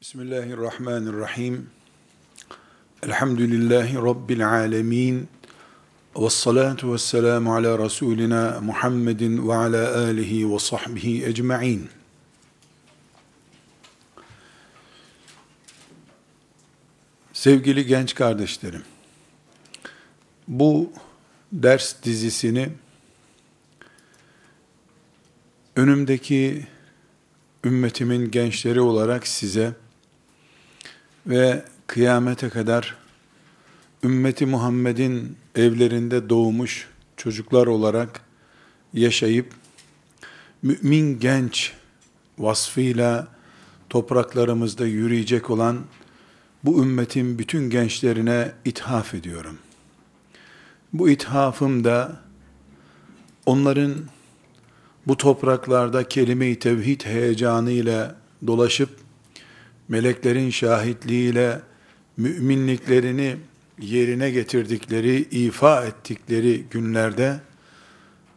Bismillahirrahmanirrahim. Elhamdülillahi Rabbil alemin. Ve salatu ve selamu ala Resulina Muhammedin ve ala alihi ve sahbihi ecma'in. Sevgili genç kardeşlerim, bu ders dizisini önümdeki ümmetimin gençleri olarak size ve kıyamete kadar ümmeti Muhammed'in evlerinde doğmuş çocuklar olarak yaşayıp mümin genç vasfıyla topraklarımızda yürüyecek olan bu ümmetin bütün gençlerine ithaf ediyorum. Bu ithafım da onların bu topraklarda kelime-i tevhid heyecanı ile dolaşıp meleklerin şahitliğiyle müminliklerini yerine getirdikleri, ifa ettikleri günlerde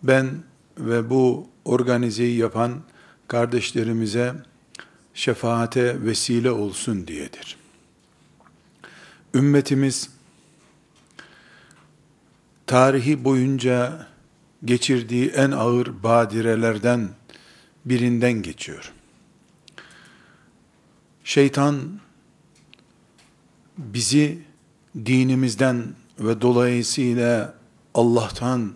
ben ve bu organizeyi yapan kardeşlerimize şefaate vesile olsun diyedir. Ümmetimiz tarihi boyunca geçirdiği en ağır badirelerden birinden geçiyor. Şeytan bizi dinimizden ve dolayısıyla Allah'tan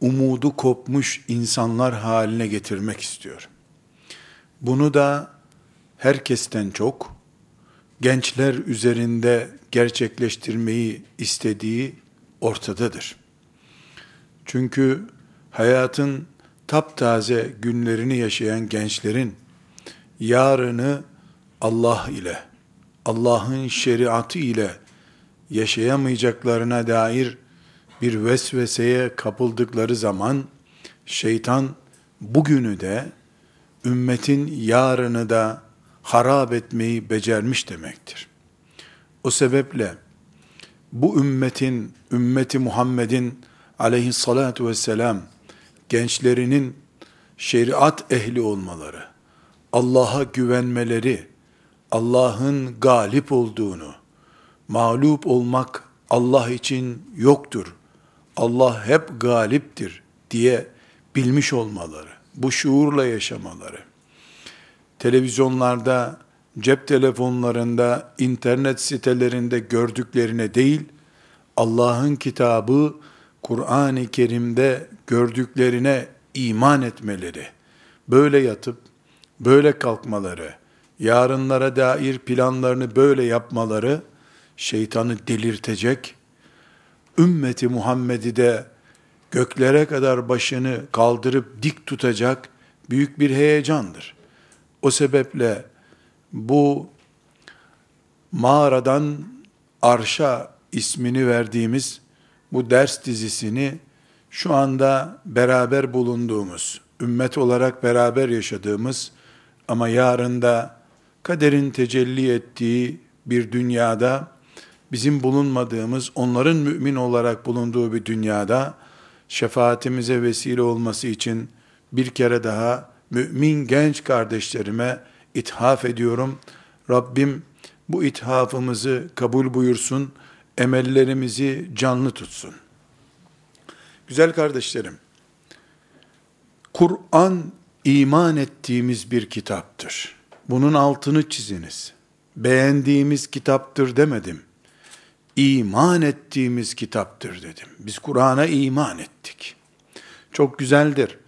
umudu kopmuş insanlar haline getirmek istiyor. Bunu da herkesten çok gençler üzerinde gerçekleştirmeyi istediği ortadadır. Çünkü hayatın taptaze günlerini yaşayan gençlerin yarını Allah ile, Allah'ın şeriatı ile yaşayamayacaklarına dair bir vesveseye kapıldıkları zaman şeytan bugünü de ümmetin yarını da harap etmeyi becermiş demektir. O sebeple bu ümmetin, ümmeti Muhammed'in aleyhissalatu vesselam gençlerinin şeriat ehli olmaları, Allah'a güvenmeleri, Allah'ın galip olduğunu, mağlup olmak Allah için yoktur, Allah hep galiptir diye bilmiş olmaları, bu şuurla yaşamaları, televizyonlarda, cep telefonlarında, internet sitelerinde gördüklerine değil, Allah'ın kitabı, Kur'an-ı Kerim'de gördüklerine iman etmeleri, böyle yatıp, böyle kalkmaları, yarınlara dair planlarını böyle yapmaları, şeytanı delirtecek, ümmeti Muhammed'i de göklere kadar başını kaldırıp dik tutacak büyük bir heyecandır. O sebeple bu mağaradan arşa ismini verdiğimiz bu ders dizisini şu anda beraber bulunduğumuz, ümmet olarak beraber yaşadığımız ama yarında kaderin tecelli ettiği bir dünyada bizim bulunmadığımız, onların mümin olarak bulunduğu bir dünyada şefaatimize vesile olması için bir kere daha mümin genç kardeşlerime ithaf ediyorum. Rabbim bu ithafımızı kabul buyursun, emellerimizi canlı tutsun. Güzel kardeşlerim, Kur'an iman ettiğimiz bir kitaptır. Bunun altını çiziniz. Beğendiğimiz kitaptır demedim. İman ettiğimiz kitaptır dedim. Biz Kur'an'a iman ettik. Çok güzeldir.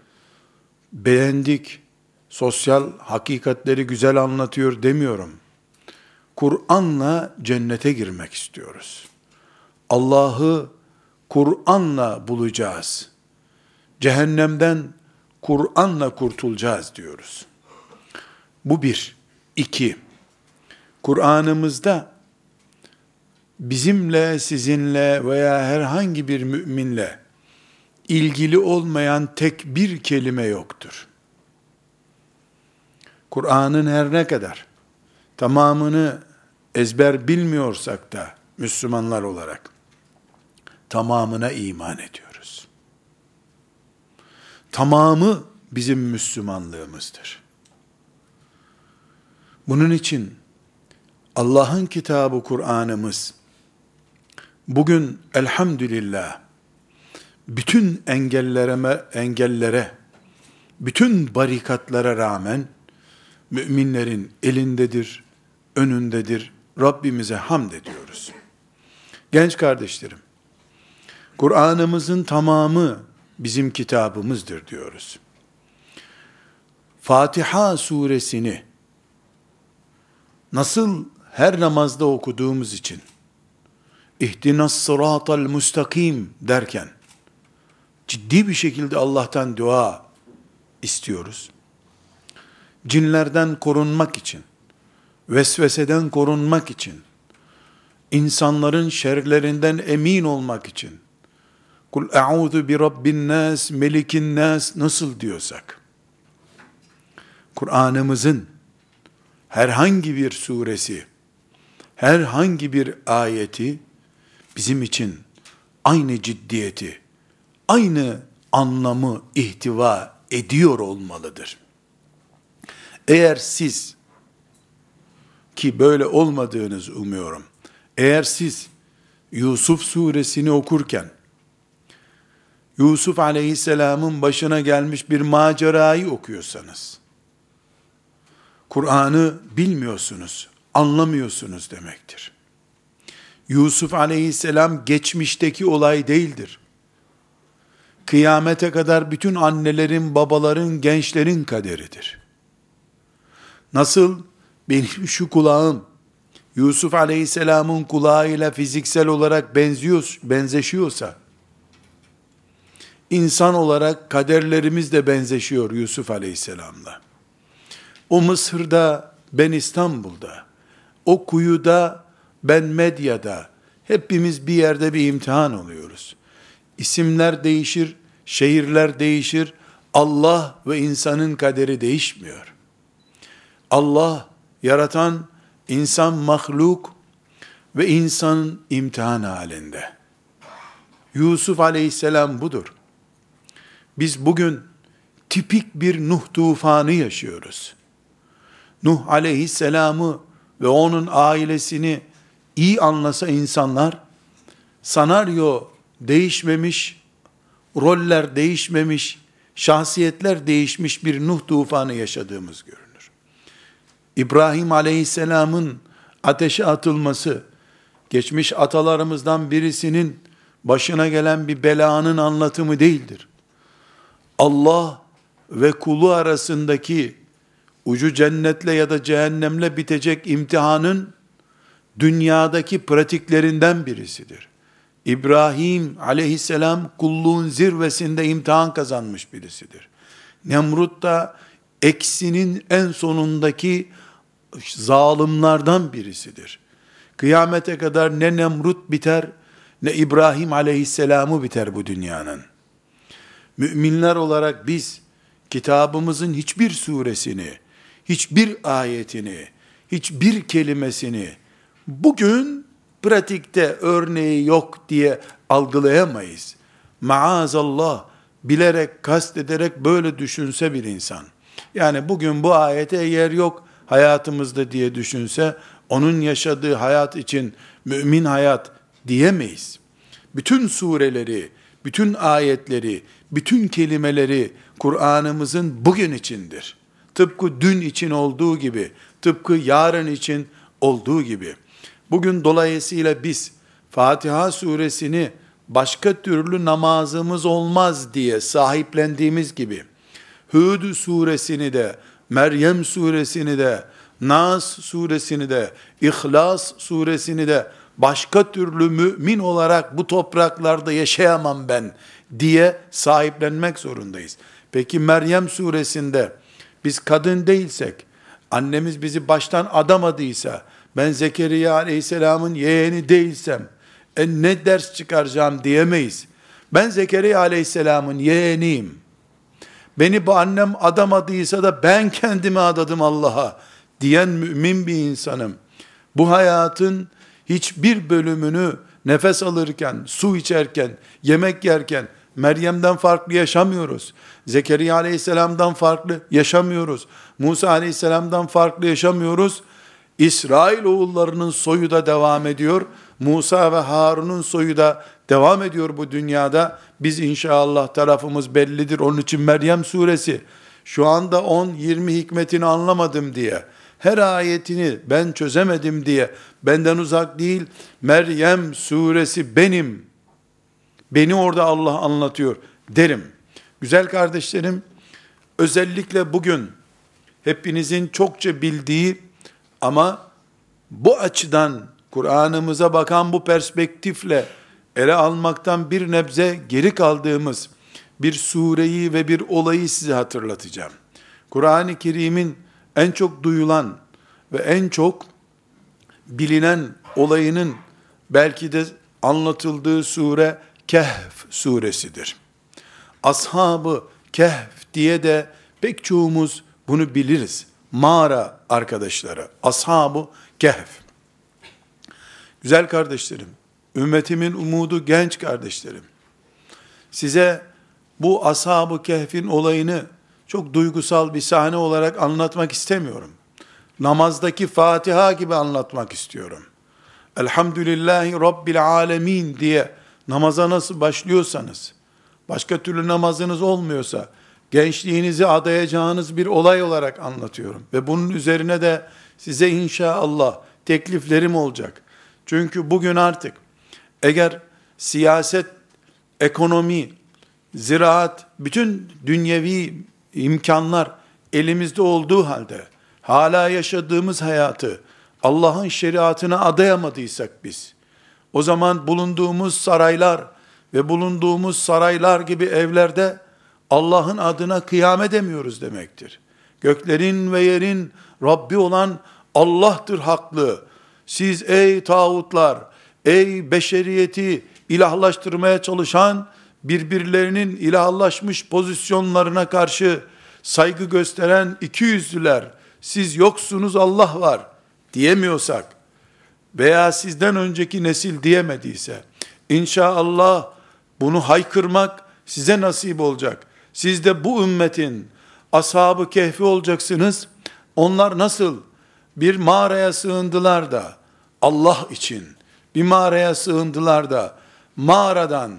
Beğendik. Sosyal hakikatleri güzel anlatıyor demiyorum. Kur'an'la cennete girmek istiyoruz. Allah'ı Kur'an'la bulacağız. Cehennemden Kur'an'la kurtulacağız diyoruz. Bu bir. İki, Kur'an'ımızda bizimle, sizinle veya herhangi bir müminle ilgili olmayan tek bir kelime yoktur. Kur'an'ın her ne kadar tamamını ezber bilmiyorsak da Müslümanlar olarak tamamına iman ediyoruz. Tamamı bizim Müslümanlığımızdır. Bunun için Allah'ın kitabı Kur'an'ımız bugün elhamdülillah bütün engellere, engellere, bütün barikatlara rağmen müminlerin elindedir, önündedir. Rabbimize hamd ediyoruz. Genç kardeşlerim, Kur'an'ımızın tamamı bizim kitabımızdır diyoruz. Fatiha suresini nasıl her namazda okuduğumuz için ihtinas sıratal müstakim derken ciddi bir şekilde Allah'tan dua istiyoruz. Cinlerden korunmak için, vesveseden korunmak için, insanların şerlerinden emin olmak için, kul e'udhu bi rabbin nas, melikin nas nasıl diyorsak, Kur'an'ımızın herhangi bir suresi, herhangi bir ayeti bizim için aynı ciddiyeti, aynı anlamı ihtiva ediyor olmalıdır. Eğer siz ki böyle olmadığınızı umuyorum. Eğer siz Yusuf suresini okurken Yusuf aleyhisselamın başına gelmiş bir macerayı okuyorsanız Kur'an'ı bilmiyorsunuz, anlamıyorsunuz demektir. Yusuf aleyhisselam geçmişteki olay değildir. Kıyamete kadar bütün annelerin, babaların, gençlerin kaderidir. Nasıl benim şu kulağım Yusuf aleyhisselamın kulağıyla fiziksel olarak benziyor, benzeşiyorsa, insan olarak kaderlerimiz de benzeşiyor Yusuf aleyhisselamla. O Mısır'da, ben İstanbul'da, o kuyuda, ben medyada, hepimiz bir yerde bir imtihan oluyoruz. İsimler değişir, şehirler değişir, Allah ve insanın kaderi değişmiyor. Allah, yaratan insan mahluk ve insan imtihan halinde. Yusuf aleyhisselam budur. Biz bugün tipik bir Nuh tufanı yaşıyoruz. Nuh aleyhisselamı ve onun ailesini iyi anlasa insanlar, sanaryo değişmemiş, roller değişmemiş, şahsiyetler değişmiş bir Nuh tufanı yaşadığımız görünür. İbrahim aleyhisselamın ateşe atılması, geçmiş atalarımızdan birisinin başına gelen bir belanın anlatımı değildir. Allah ve kulu arasındaki ucu cennetle ya da cehennemle bitecek imtihanın dünyadaki pratiklerinden birisidir. İbrahim aleyhisselam kulluğun zirvesinde imtihan kazanmış birisidir. Nemrut da eksinin en sonundaki zalimlerden birisidir. Kıyamete kadar ne Nemrut biter ne İbrahim aleyhisselamı biter bu dünyanın. Müminler olarak biz kitabımızın hiçbir suresini, hiçbir ayetini, hiçbir kelimesini bugün pratikte örneği yok diye algılayamayız. Maazallah bilerek, kastederek böyle düşünse bir insan. Yani bugün bu ayete yer yok hayatımızda diye düşünse, onun yaşadığı hayat için mümin hayat diyemeyiz. Bütün sureleri, bütün ayetleri, bütün kelimeleri Kur'an'ımızın bugün içindir. Tıpkı dün için olduğu gibi, tıpkı yarın için olduğu gibi. Bugün dolayısıyla biz Fatiha suresini başka türlü namazımız olmaz diye sahiplendiğimiz gibi, Hud suresini de, Meryem suresini de, Nas suresini de, İhlas suresini de başka türlü mümin olarak bu topraklarda yaşayamam ben diye sahiplenmek zorundayız. Peki Meryem suresinde biz kadın değilsek, annemiz bizi baştan adamadıysa, ben Zekeriya aleyhisselamın yeğeni değilsem, e ne ders çıkaracağım diyemeyiz. Ben Zekeriya aleyhisselamın yeğeniyim. Beni bu annem adamadıysa da ben kendimi adadım Allah'a diyen mümin bir insanım. Bu hayatın hiçbir bölümünü nefes alırken, su içerken, yemek yerken Meryem'den farklı yaşamıyoruz. Zekeriya aleyhisselamdan farklı yaşamıyoruz. Musa aleyhisselamdan farklı yaşamıyoruz. İsrail oğullarının soyu da devam ediyor. Musa ve Harun'un soyu da devam ediyor bu dünyada. Biz inşallah tarafımız bellidir. Onun için Meryem suresi şu anda 10-20 hikmetini anlamadım diye, her ayetini ben çözemedim diye benden uzak değil. Meryem suresi benim. Beni orada Allah anlatıyor derim. Güzel kardeşlerim, özellikle bugün hepinizin çokça bildiği ama bu açıdan Kur'an'ımıza bakan bu perspektifle ele almaktan bir nebze geri kaldığımız bir sureyi ve bir olayı size hatırlatacağım. Kur'an-ı Kerim'in en çok duyulan ve en çok bilinen olayının belki de anlatıldığı sure Kehf suresidir. Ashabı Kehf diye de pek çoğumuz bunu biliriz. Mağara arkadaşları, ashabı Kehf. Güzel kardeşlerim, ümmetimin umudu genç kardeşlerim. Size bu ashab-ı kehfin olayını çok duygusal bir sahne olarak anlatmak istemiyorum. Namazdaki Fatiha gibi anlatmak istiyorum. Elhamdülillahi Rabbil Alemin diye namaza nasıl başlıyorsanız, başka türlü namazınız olmuyorsa, gençliğinizi adayacağınız bir olay olarak anlatıyorum. Ve bunun üzerine de size inşallah tekliflerim olacak. Çünkü bugün artık eğer siyaset, ekonomi, ziraat, bütün dünyevi imkanlar elimizde olduğu halde hala yaşadığımız hayatı Allah'ın şeriatına adayamadıysak biz, o zaman bulunduğumuz saraylar ve bulunduğumuz saraylar gibi evlerde Allah'ın adına kıyam edemiyoruz demektir. Göklerin ve yerin Rabbi olan Allah'tır haklı. Siz ey tağutlar, ey beşeriyeti ilahlaştırmaya çalışan birbirlerinin ilahlaşmış pozisyonlarına karşı saygı gösteren iki yüzlüler, siz yoksunuz Allah var diyemiyorsak veya sizden önceki nesil diyemediyse inşallah bunu haykırmak size nasip olacak. Siz de bu ümmetin ashabı kehfi olacaksınız. Onlar nasıl bir mağaraya sığındılar da Allah için bir mağaraya sığındılar da mağaradan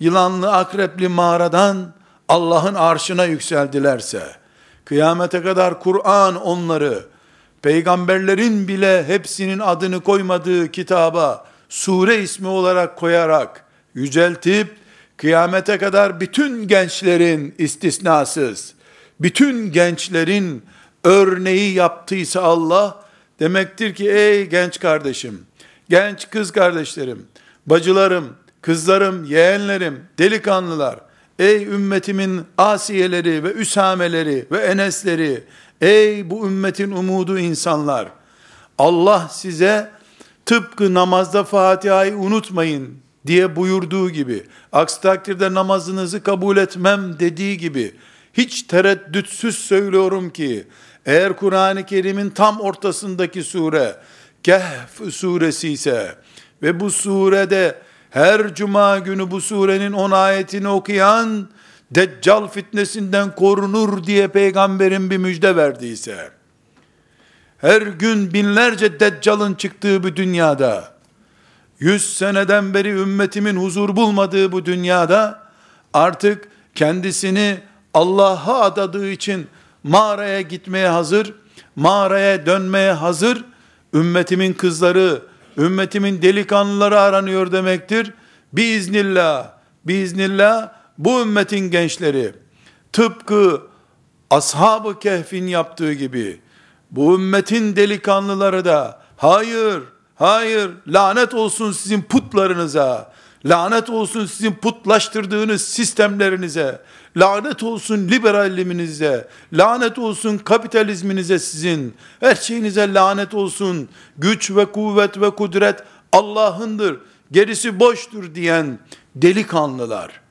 yılanlı akrepli mağaradan Allah'ın arşına yükseldilerse, kıyamete kadar Kur'an onları, peygamberlerin bile hepsinin adını koymadığı kitaba, sure ismi olarak koyarak, yüceltip, kıyamete kadar bütün gençlerin istisnasız, bütün gençlerin örneği yaptıysa Allah, demektir ki ey genç kardeşim, genç kız kardeşlerim, bacılarım, kızlarım, yeğenlerim, delikanlılar, ey ümmetimin asiyeleri ve üsameleri ve enesleri, ey bu ümmetin umudu insanlar, Allah size tıpkı namazda Fatiha'yı unutmayın diye buyurduğu gibi, aksi takdirde namazınızı kabul etmem dediği gibi, hiç tereddütsüz söylüyorum ki, eğer Kur'an-ı Kerim'in tam ortasındaki sure, Kehf suresi ise, ve bu surede her cuma günü bu surenin 10 ayetini okuyan Deccal fitnesinden korunur diye peygamberin bir müjde verdiyse, her gün binlerce Deccal'ın çıktığı bu dünyada, yüz seneden beri ümmetimin huzur bulmadığı bu dünyada, artık kendisini Allah'a adadığı için mağaraya gitmeye hazır, mağaraya dönmeye hazır, ümmetimin kızları, ümmetimin delikanlıları aranıyor demektir. Biiznillah, biiznillah bu ümmetin gençleri tıpkı ashab-ı kehfin yaptığı gibi bu ümmetin delikanlıları da hayır, hayır lanet olsun sizin putlarınıza, lanet olsun sizin putlaştırdığınız sistemlerinize, lanet olsun liberalizminize, lanet olsun kapitalizminize sizin, her şeyinize lanet olsun, güç ve kuvvet ve kudret Allah'ındır, gerisi boştur diyen delikanlılar,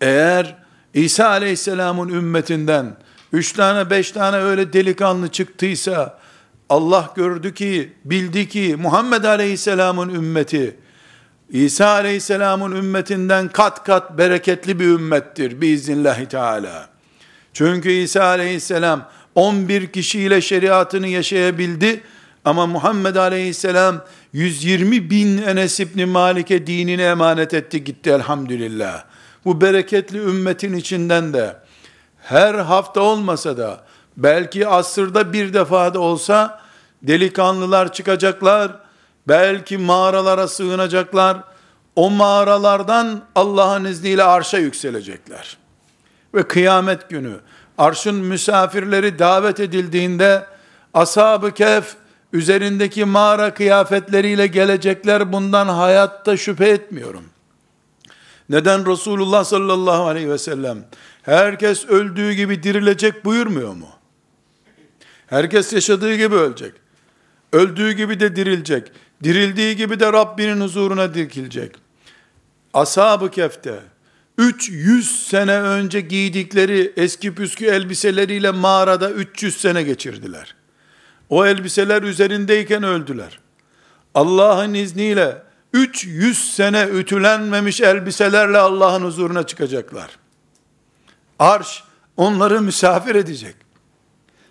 eğer İsa aleyhisselamın ümmetinden, üç tane beş tane öyle delikanlı çıktıysa, Allah gördü ki, bildi ki Muhammed aleyhisselamın ümmeti, İsa aleyhisselamın ümmetinden kat kat bereketli bir ümmettir biiznillahü teala. Çünkü İsa aleyhisselam 11 kişiyle şeriatını yaşayabildi Ama Muhammed Aleyhisselam 120 bin Enes İbni Malik'e dinini emanet etti gitti elhamdülillah. Bu bereketli ümmetin içinden de her hafta olmasa da belki asırda bir defa da olsa delikanlılar çıkacaklar. Belki mağaralara sığınacaklar. O mağaralardan Allah'ın izniyle arşa yükselecekler. Ve kıyamet günü arşın misafirleri davet edildiğinde ashab-ı kehf üzerindeki mağara kıyafetleriyle gelecekler bundan hayatta şüphe etmiyorum. Neden Resulullah sallallahu aleyhi ve sellem herkes öldüğü gibi dirilecek buyurmuyor mu? Herkes yaşadığı gibi ölecek. Öldüğü gibi de dirilecek. Dirildiği gibi de Rabbinin huzuruna dikilecek. Ashab-ı Kef'te 300 sene önce giydikleri eski püskü elbiseleriyle mağarada 300 sene geçirdiler. O elbiseler üzerindeyken öldüler. Allah'ın izniyle 300 sene ütülenmemiş elbiselerle Allah'ın huzuruna çıkacaklar. Arş onları misafir edecek.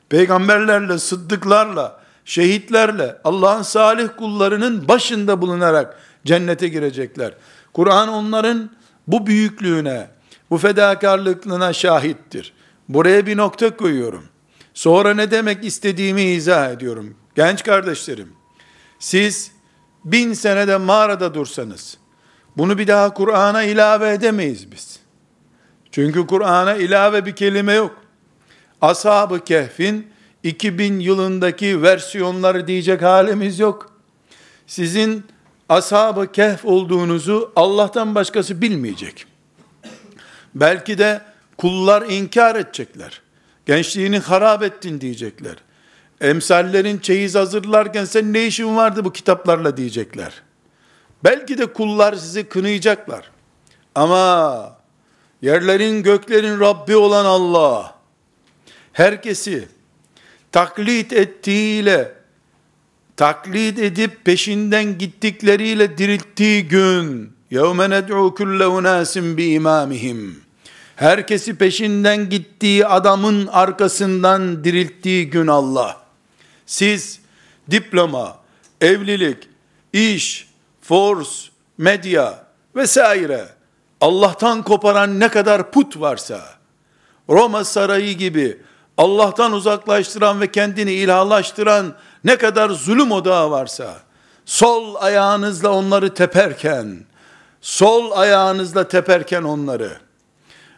Peygamberlerle, sıddıklarla, şehitlerle, Allah'ın salih kullarının başında bulunarak cennete girecekler. Kur'an onların bu büyüklüğüne, bu fedakarlıklığına şahittir. Buraya bir nokta koyuyorum. Sonra ne demek istediğimi izah ediyorum. Genç kardeşlerim, siz bin senede mağarada dursanız, bunu bir daha Kur'an'a ilave edemeyiz biz. Çünkü Kur'an'a ilave bir kelime yok. Ashab-ı Kehf'in 2000 yılındaki versiyonları diyecek halimiz yok. Sizin ashab-ı kehf olduğunuzu Allah'tan başkası bilmeyecek. Belki de kullar inkar edecekler. Gençliğini harap ettin diyecekler. Emsallerin çeyiz hazırlarken sen ne işin vardı bu kitaplarla diyecekler. Belki de kullar sizi kınayacaklar. Ama yerlerin göklerin Rabbi olan Allah herkesi taklit ettiğiyle taklit edip peşinden gittikleriyle dirilttiği gün yevme ned'u kulle unasim bi imamihim herkesi peşinden gittiği adamın arkasından dirilttiği gün Allah siz diploma, evlilik, iş, force, medya vesaire Allah'tan koparan ne kadar put varsa Roma sarayı gibi Allah'tan uzaklaştıran ve kendini ilahlaştıran ne kadar zulüm odağı varsa, sol ayağınızla onları teperken, sol ayağınızla teperken onları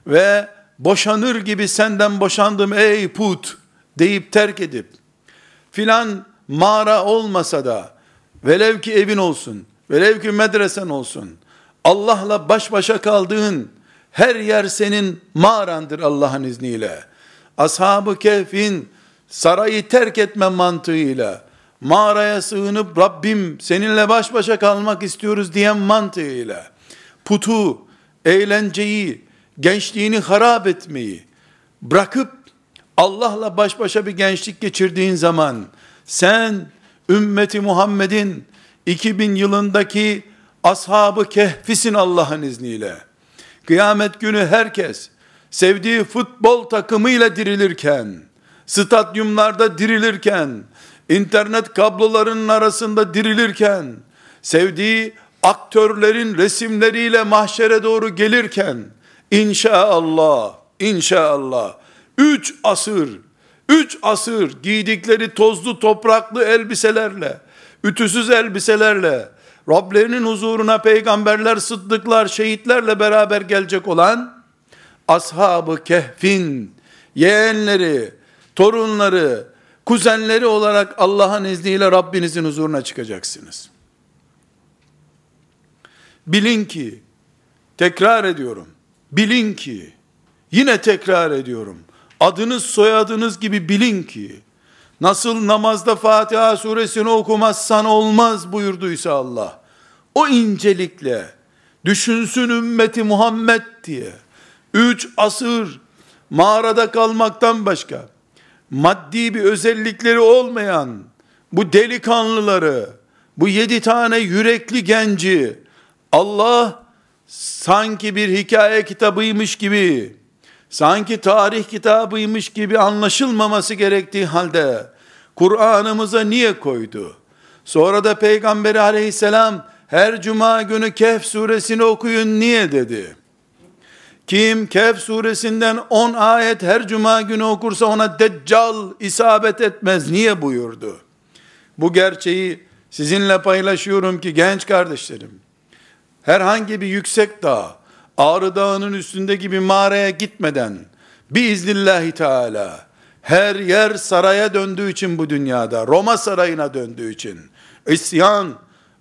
ve boşanır gibi senden boşandım ey put deyip terk edip, filan mağara olmasa da, velev ki evin olsun, velev ki medresen olsun, Allah'la baş başa kaldığın her yer senin mağarandır Allah'ın izniyle. Ashab-ı Kehf'in sarayı terk etme mantığıyla, mağaraya sığınıp Rabbim seninle baş başa kalmak istiyoruz diyen mantığıyla, putu, eğlenceyi, gençliğini harap etmeyi bırakıp Allah'la baş başa bir gençlik geçirdiğin zaman sen ümmeti Muhammed'in 2000 yılındaki ashabı kehfisin Allah'ın izniyle. Kıyamet günü herkes sevdiği futbol takımıyla dirilirken, stadyumlarda dirilirken, internet kablolarının arasında dirilirken, sevdiği aktörlerin resimleriyle mahşere doğru gelirken, inşallah, inşallah, üç asır, üç asır giydikleri tozlu topraklı elbiselerle, ütüsüz elbiselerle, Rablerinin huzuruna peygamberler, sıddıklar, şehitlerle beraber gelecek olan, ashab-ı kehfin yeğenleri, torunları, kuzenleri olarak Allah'ın izniyle Rabbinizin huzuruna çıkacaksınız. Bilin ki, tekrar ediyorum, bilin ki, yine tekrar ediyorum, adınız soyadınız gibi bilin ki, nasıl namazda Fatiha suresini okumazsan olmaz buyurduysa Allah, o incelikle, düşünsün ümmeti Muhammed diye, üç asır mağarada kalmaktan başka, maddi bir özellikleri olmayan bu delikanlıları, bu yedi tane yürekli genci, Allah sanki bir hikaye kitabıymış gibi, sanki tarih kitabıymış gibi anlaşılmaması gerektiği halde, Kur'an'ımıza niye koydu? Sonra da Peygamberi aleyhisselam her cuma günü Kehf suresini okuyun niye dedi? Kim Kehf suresinden 10 ayet her cuma günü okursa ona deccal isabet etmez niye buyurdu? Bu gerçeği sizinle paylaşıyorum ki genç kardeşlerim, herhangi bir yüksek dağ, Ağrı Dağı'nın üstündeki bir mağaraya gitmeden, biiznillahü teala, her yer saraya döndüğü için bu dünyada, Roma sarayına döndüğü için, isyan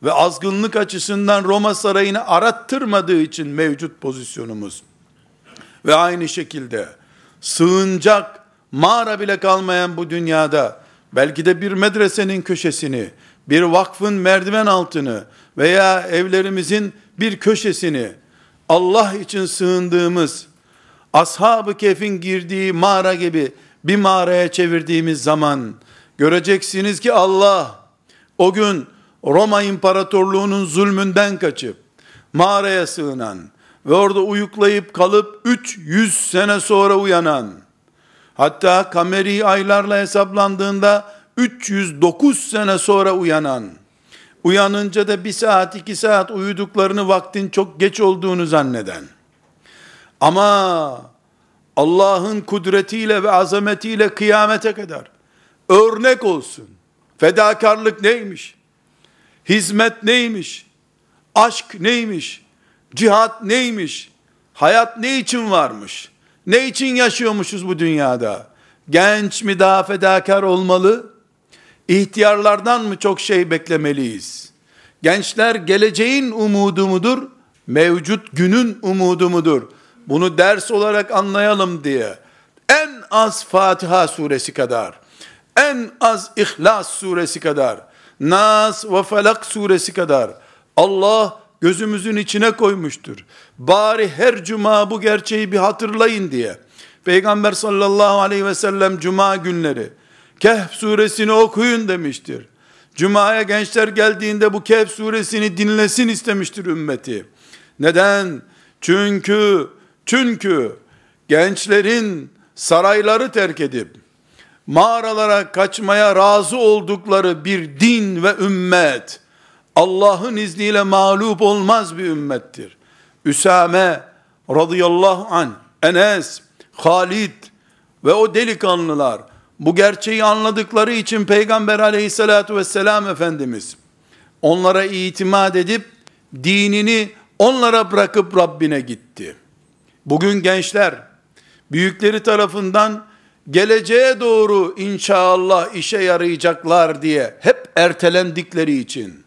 ve azgınlık açısından Roma sarayını arattırmadığı için mevcut pozisyonumuz. Ve aynı şekilde sığınacak mağara bile kalmayan bu dünyada belki de bir medresenin köşesini, bir vakfın merdiven altını veya evlerimizin bir köşesini Allah için sığındığımız ashab-ı kefin girdiği mağara gibi bir mağaraya çevirdiğimiz zaman göreceksiniz ki Allah o gün Roma İmparatorluğu'nun zulmünden kaçıp mağaraya sığınan ve orada uyuklayıp kalıp 300 sene sonra uyanan hatta kameri aylarla hesaplandığında 309 sene sonra uyanan uyanınca da bir saat iki saat uyuduklarını vaktin çok geç olduğunu zanneden ama Allah'ın kudretiyle ve azametiyle kıyamete kadar örnek olsun. Fedakarlık neymiş? Hizmet neymiş? Aşk neymiş? Cihat neymiş? Hayat ne için varmış? Ne için yaşıyormuşuz bu dünyada? Genç mi daha fedakar olmalı? İhtiyarlardan mı çok şey beklemeliyiz? Gençler geleceğin umudu mudur? Mevcut günün umudu mudur? Bunu ders olarak anlayalım diye en az Fatiha suresi kadar, en az İhlas suresi kadar, Nas ve Felak suresi kadar Allah gözümüzün içine koymuştur. Bari her cuma bu gerçeği bir hatırlayın diye. Peygamber sallallahu aleyhi ve sellem cuma günleri Kehf suresini okuyun demiştir. Cuma'ya gençler geldiğinde bu Kehf suresini dinlesin istemiştir ümmeti. Neden? Çünkü çünkü gençlerin sarayları terk edip mağaralara kaçmaya razı oldukları bir din ve ümmet Allah'ın izniyle mağlup olmaz bir ümmettir. Üsame radıyallahu an, Enes, Halid ve o delikanlılar bu gerçeği anladıkları için Peygamber aleyhissalatu vesselam Efendimiz onlara itimat edip dinini onlara bırakıp Rabbine gitti. Bugün gençler büyükleri tarafından geleceğe doğru inşallah işe yarayacaklar diye hep ertelendikleri için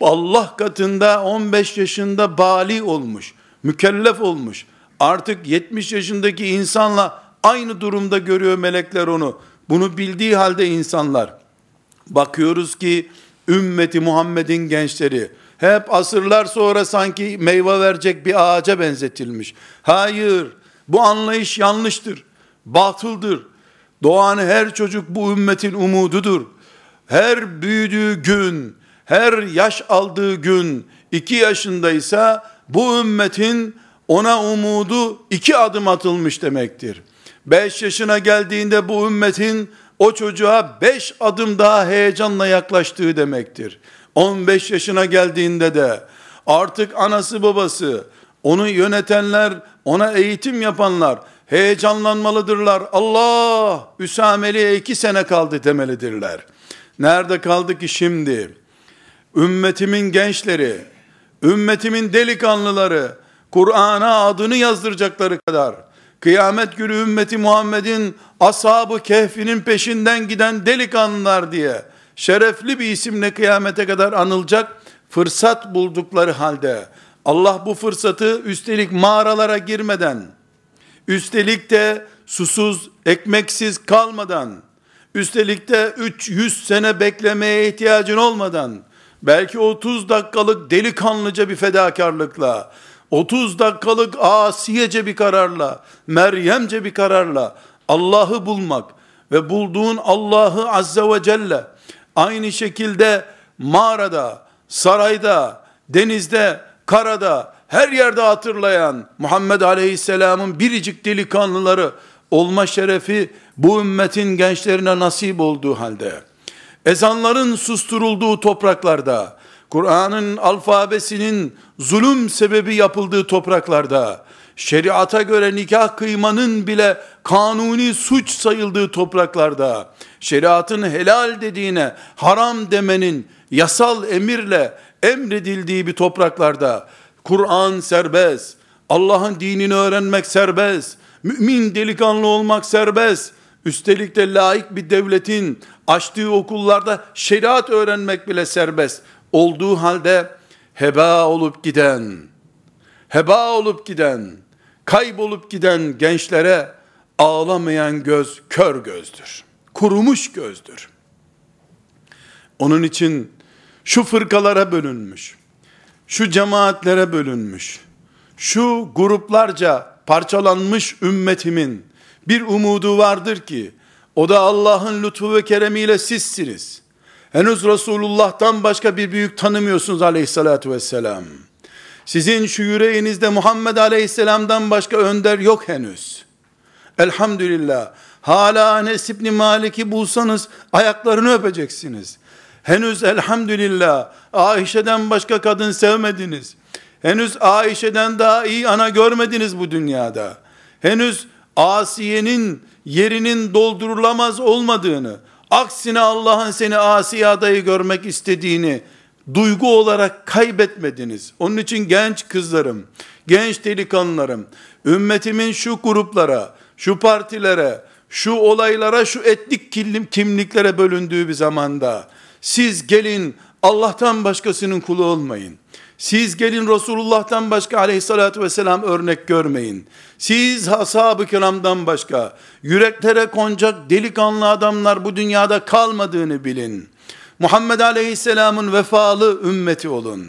Allah katında 15 yaşında bali olmuş, mükellef olmuş. Artık 70 yaşındaki insanla aynı durumda görüyor melekler onu. Bunu bildiği halde insanlar bakıyoruz ki ümmeti Muhammed'in gençleri hep asırlar sonra sanki meyve verecek bir ağaca benzetilmiş. Hayır, bu anlayış yanlıştır, batıldır. Doğan her çocuk bu ümmetin umududur. Her büyüdüğü gün, her yaş aldığı gün, iki yaşındaysa bu ümmetin ona umudu iki adım atılmış demektir. Beş yaşına geldiğinde bu ümmetin o çocuğa beş adım daha heyecanla yaklaştığı demektir. 15 yaşına geldiğinde de artık anası babası, onu yönetenler, ona eğitim yapanlar heyecanlanmalıdırlar. Allah Üsameli'ye iki sene kaldı demelidirler. Nerede kaldı ki şimdi? Ümmetimin gençleri, ümmetimin delikanlıları, Kur'an'a adını yazdıracakları kadar, kıyamet günü ümmeti Muhammed'in ashabı kehfinin peşinden giden delikanlılar diye, şerefli bir isimle kıyamete kadar anılacak fırsat buldukları halde Allah bu fırsatı üstelik mağaralara girmeden üstelik de susuz, ekmeksiz kalmadan üstelik de 300 sene beklemeye ihtiyacın olmadan belki 30 dakikalık delikanlıca bir fedakarlıkla 30 dakikalık asiyece bir kararla, Meryemce bir kararla Allah'ı bulmak ve bulduğun Allah'ı azze ve celle Aynı şekilde mağarada, sarayda, denizde, karada, her yerde hatırlayan Muhammed Aleyhisselam'ın biricik delikanlıları olma şerefi bu ümmetin gençlerine nasip olduğu halde, ezanların susturulduğu topraklarda, Kur'an'ın alfabesinin zulüm sebebi yapıldığı topraklarda, şeriata göre nikah kıymanın bile kanuni suç sayıldığı topraklarda, şeriatın helal dediğine haram demenin yasal emirle emredildiği bir topraklarda, Kur'an serbest, Allah'ın dinini öğrenmek serbest, mümin delikanlı olmak serbest, üstelik de laik bir devletin açtığı okullarda şeriat öğrenmek bile serbest olduğu halde heba olup giden, heba olup giden, kaybolup giden gençlere ağlamayan göz kör gözdür. Kurumuş gözdür. Onun için şu fırkalara bölünmüş, şu cemaatlere bölünmüş, şu gruplarca parçalanmış ümmetimin bir umudu vardır ki, o da Allah'ın lütfu ve keremiyle sizsiniz. Henüz Resulullah'tan başka bir büyük tanımıyorsunuz aleyhissalatü vesselam. Sizin şu yüreğinizde Muhammed aleyhisselamdan başka önder yok henüz. Elhamdülillah. Hala Enes İbni Malik'i bulsanız ayaklarını öpeceksiniz. Henüz elhamdülillah Ayşe'den başka kadın sevmediniz. Henüz Ayşe'den daha iyi ana görmediniz bu dünyada. Henüz Asiye'nin yerinin doldurulamaz olmadığını, aksine Allah'ın seni asi adayı görmek istediğini duygu olarak kaybetmediniz. Onun için genç kızlarım, genç delikanlılarım, ümmetimin şu gruplara, şu partilere, şu olaylara, şu etnik kimliklere bölündüğü bir zamanda, siz gelin Allah'tan başkasının kulu olmayın. Siz gelin Resulullah'tan başka aleyhissalatü vesselam örnek görmeyin. Siz ashab-ı kiramdan başka yüreklere konacak delikanlı adamlar bu dünyada kalmadığını bilin. Muhammed aleyhisselamın vefalı ümmeti olun.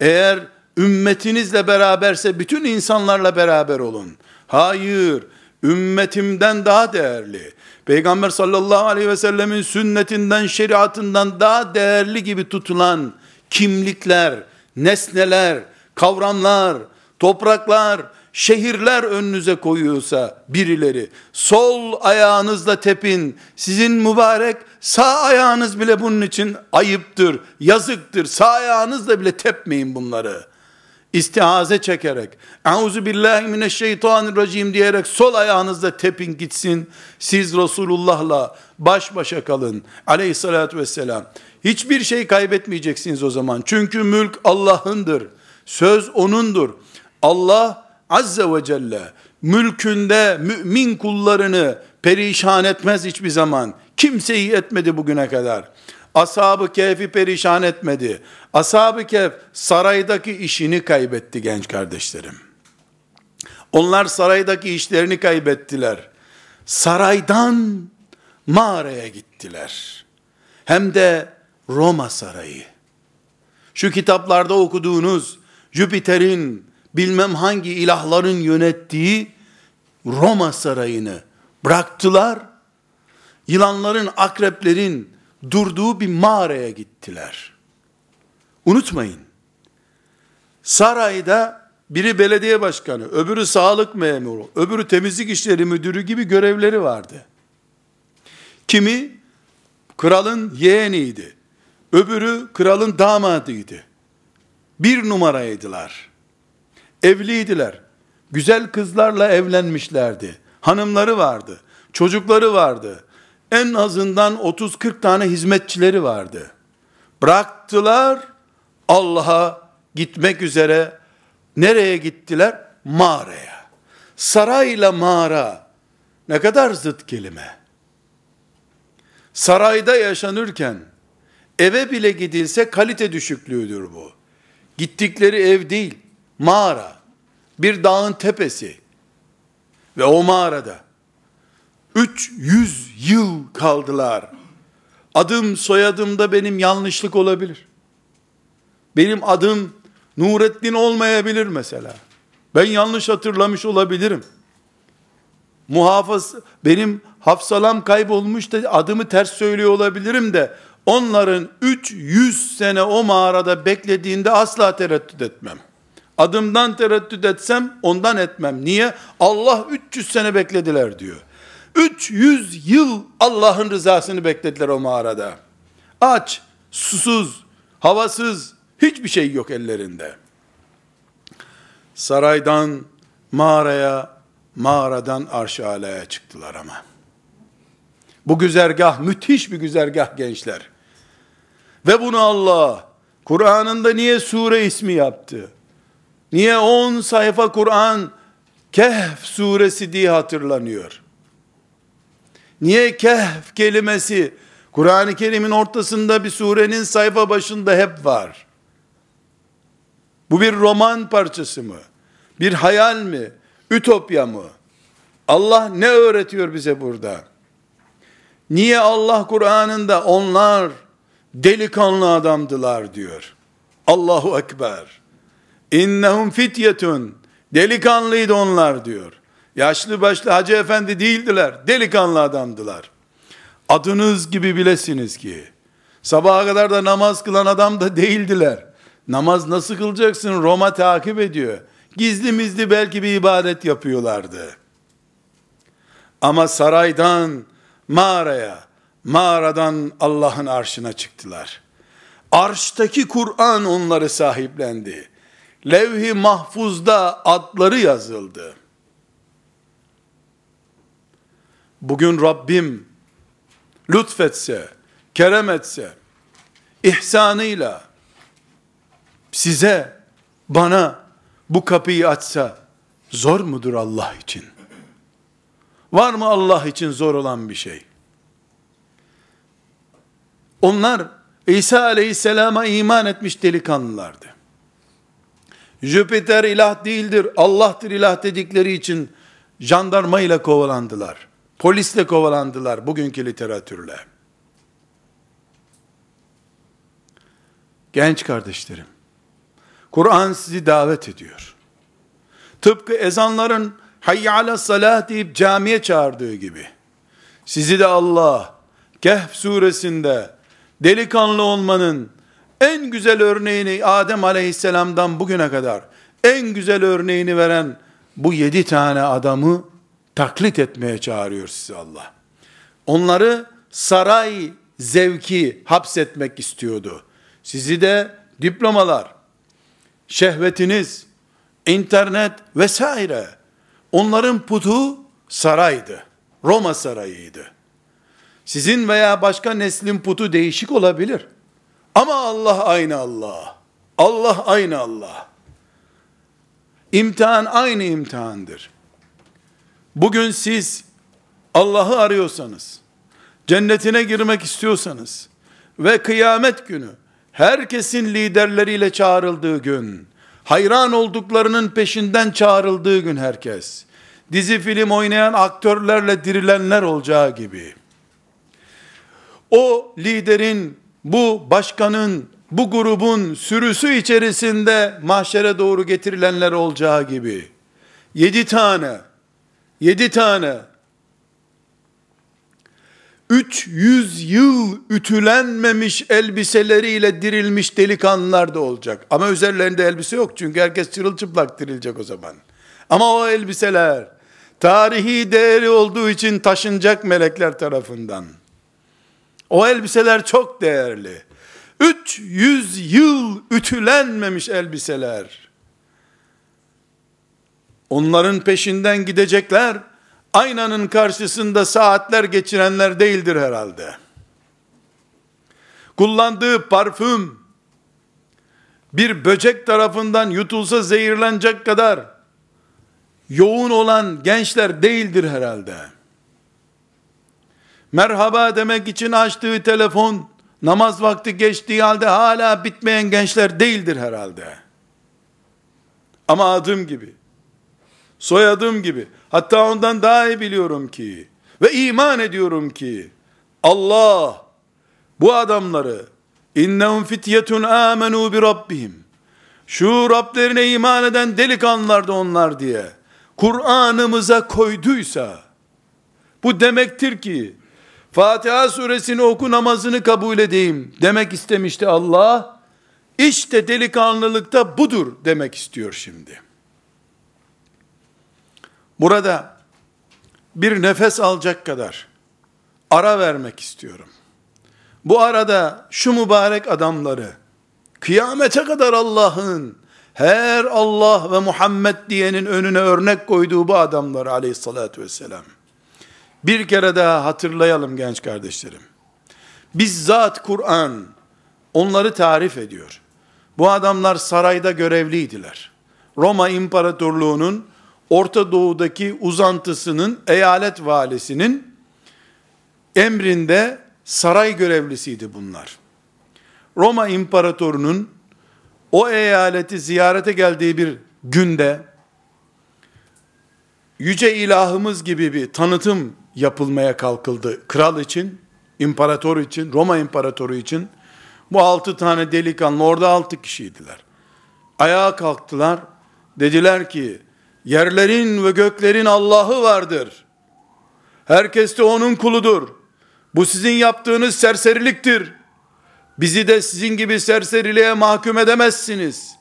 Eğer ümmetinizle beraberse bütün insanlarla beraber olun. Hayır, ümmetimden daha değerli. Peygamber sallallahu aleyhi ve sellemin sünnetinden, şeriatından daha değerli gibi tutulan kimlikler, nesneler, kavramlar, topraklar, şehirler önünüze koyuyorsa birileri, sol ayağınızla tepin, sizin mübarek sağ ayağınız bile bunun için ayıptır, yazıktır. Sağ ayağınızla bile tepmeyin bunları. İstihaze çekerek, Euzu billahi mineşşeytanirracim diyerek sol ayağınızla tepin gitsin. Siz Resulullah'la baş başa kalın. Aleyhissalatü vesselam. Hiçbir şey kaybetmeyeceksiniz o zaman. Çünkü mülk Allah'ındır. Söz O'nundur. Allah Azze ve Celle mülkünde mümin kullarını perişan etmez hiçbir zaman. Kimseyi etmedi bugüne kadar. Ashab-ı Kehf'i perişan etmedi. Ashab-ı Kehf saraydaki işini kaybetti genç kardeşlerim. Onlar saraydaki işlerini kaybettiler. Saraydan mağaraya gittiler. Hem de Roma sarayı. Şu kitaplarda okuduğunuz Jüpiter'in bilmem hangi ilahların yönettiği Roma sarayını bıraktılar. Yılanların, akreplerin durduğu bir mağaraya gittiler. Unutmayın. Sarayda biri belediye başkanı, öbürü sağlık memuru, öbürü temizlik işleri müdürü gibi görevleri vardı. Kimi kralın yeğeniydi. Öbürü kralın damadıydı. Bir numaraydılar. Evliydiler. Güzel kızlarla evlenmişlerdi. Hanımları vardı. Çocukları vardı. En azından 30-40 tane hizmetçileri vardı. Bıraktılar Allah'a gitmek üzere nereye gittiler? Mağaraya. Sarayla mağara ne kadar zıt kelime. Sarayda yaşanırken eve bile gidilse kalite düşüklüğüdür bu. Gittikleri ev değil, mağara. Bir dağın tepesi. Ve o mağarada 300 yıl kaldılar. Adım soyadımda benim yanlışlık olabilir. Benim adım Nurettin olmayabilir mesela. Ben yanlış hatırlamış olabilirim. Muhafız benim hafsalam kaybolmuş da adımı ters söylüyor olabilirim de onların 300 sene o mağarada beklediğinde asla tereddüt etmem. Adımdan tereddüt etsem ondan etmem. Niye? Allah 300 sene beklediler diyor. 300 yıl Allah'ın rızasını beklediler o mağarada. Aç, susuz, havasız, hiçbir şey yok ellerinde. Saraydan mağaraya, mağaradan arş alaya çıktılar ama. Bu güzergah müthiş bir güzergah gençler. Ve bunu Allah Kur'an'ında niye sure ismi yaptı? Niye 10 sayfa Kur'an Kehf suresi diye hatırlanıyor? Niye Kehf kelimesi Kur'an-ı Kerim'in ortasında bir surenin sayfa başında hep var? Bu bir roman parçası mı? Bir hayal mi? Ütopya mı? Allah ne öğretiyor bize burada? Niye Allah Kur'an'ında onlar delikanlı adamdılar diyor. Allahu Ekber. İnnehum fityetun. Delikanlıydı onlar diyor. Yaşlı başlı hacı efendi değildiler. Delikanlı adamdılar. Adınız gibi bilesiniz ki. Sabaha kadar da namaz kılan adam da değildiler. Namaz nasıl kılacaksın? Roma takip ediyor. Gizli mizli belki bir ibadet yapıyorlardı. Ama saraydan mağaraya, mağaradan Allah'ın arşına çıktılar. Arştaki Kur'an onları sahiplendi. Levh-i mahfuzda adları yazıldı. Bugün Rabbim lütfetse, kerem etse, ihsanıyla size, bana bu kapıyı açsa zor mudur Allah için? Var mı Allah için zor olan bir şey? Onlar İsa aleyhisselama iman etmiş delikanlılardı. Jüpiter ilah değildir, Allah'tır ilah dedikleri için jandarma ile kovalandılar. Polisle kovalandılar bugünkü literatürle. Genç kardeşlerim, Kur'an sizi davet ediyor. Tıpkı ezanların hayy ala salah deyip camiye çağırdığı gibi. Sizi de Allah Kehf suresinde delikanlı olmanın en güzel örneğini Adem aleyhisselamdan bugüne kadar en güzel örneğini veren bu yedi tane adamı taklit etmeye çağırıyor sizi Allah. Onları saray zevki hapsetmek istiyordu. Sizi de diplomalar, şehvetiniz, internet vesaire onların putu saraydı. Roma sarayıydı. Sizin veya başka neslin putu değişik olabilir. Ama Allah aynı Allah. Allah aynı Allah. İmtihan aynı imtihandır. Bugün siz Allah'ı arıyorsanız, cennetine girmek istiyorsanız ve kıyamet günü herkesin liderleriyle çağrıldığı gün, hayran olduklarının peşinden çağrıldığı gün herkes, dizi film oynayan aktörlerle dirilenler olacağı gibi, o liderin, bu başkanın, bu grubun sürüsü içerisinde mahşere doğru getirilenler olacağı gibi, yedi tane, yedi tane, 300 yıl ütülenmemiş elbiseleriyle dirilmiş delikanlılar da olacak. Ama üzerlerinde elbise yok çünkü herkes çırılçıplak dirilecek o zaman. Ama o elbiseler tarihi değeri olduğu için taşınacak melekler tarafından. O elbiseler çok değerli. 300 yıl ütülenmemiş elbiseler. Onların peşinden gidecekler. Aynanın karşısında saatler geçirenler değildir herhalde. Kullandığı parfüm bir böcek tarafından yutulsa zehirlenecek kadar yoğun olan gençler değildir herhalde merhaba demek için açtığı telefon, namaz vakti geçtiği halde hala bitmeyen gençler değildir herhalde. Ama adım gibi, soyadım gibi, hatta ondan daha iyi biliyorum ki, ve iman ediyorum ki, Allah, bu adamları, innehum fityetun amenu bi rabbihim, şu Rablerine iman eden delikanlılardı onlar diye, Kur'an'ımıza koyduysa, bu demektir ki, Fatiha suresini oku namazını kabul edeyim demek istemişti Allah. İşte delikanlılıkta budur demek istiyor şimdi. Burada bir nefes alacak kadar ara vermek istiyorum. Bu arada şu mübarek adamları kıyamete kadar Allah'ın her Allah ve Muhammed diyenin önüne örnek koyduğu bu adamları aleyhissalatü vesselam. Bir kere daha hatırlayalım genç kardeşlerim. Bizzat Kur'an onları tarif ediyor. Bu adamlar sarayda görevliydiler. Roma İmparatorluğu'nun Orta Doğu'daki uzantısının eyalet valisinin emrinde saray görevlisiydi bunlar. Roma İmparatorunun o eyaleti ziyarete geldiği bir günde yüce ilahımız gibi bir tanıtım yapılmaya kalkıldı kral için, imparator için, Roma imparatoru için. Bu altı tane delikanlı orada altı kişiydiler. Ayağa kalktılar. Dediler ki yerlerin ve göklerin Allah'ı vardır. Herkes de onun kuludur. Bu sizin yaptığınız serseriliktir. Bizi de sizin gibi serseriliğe mahkum edemezsiniz.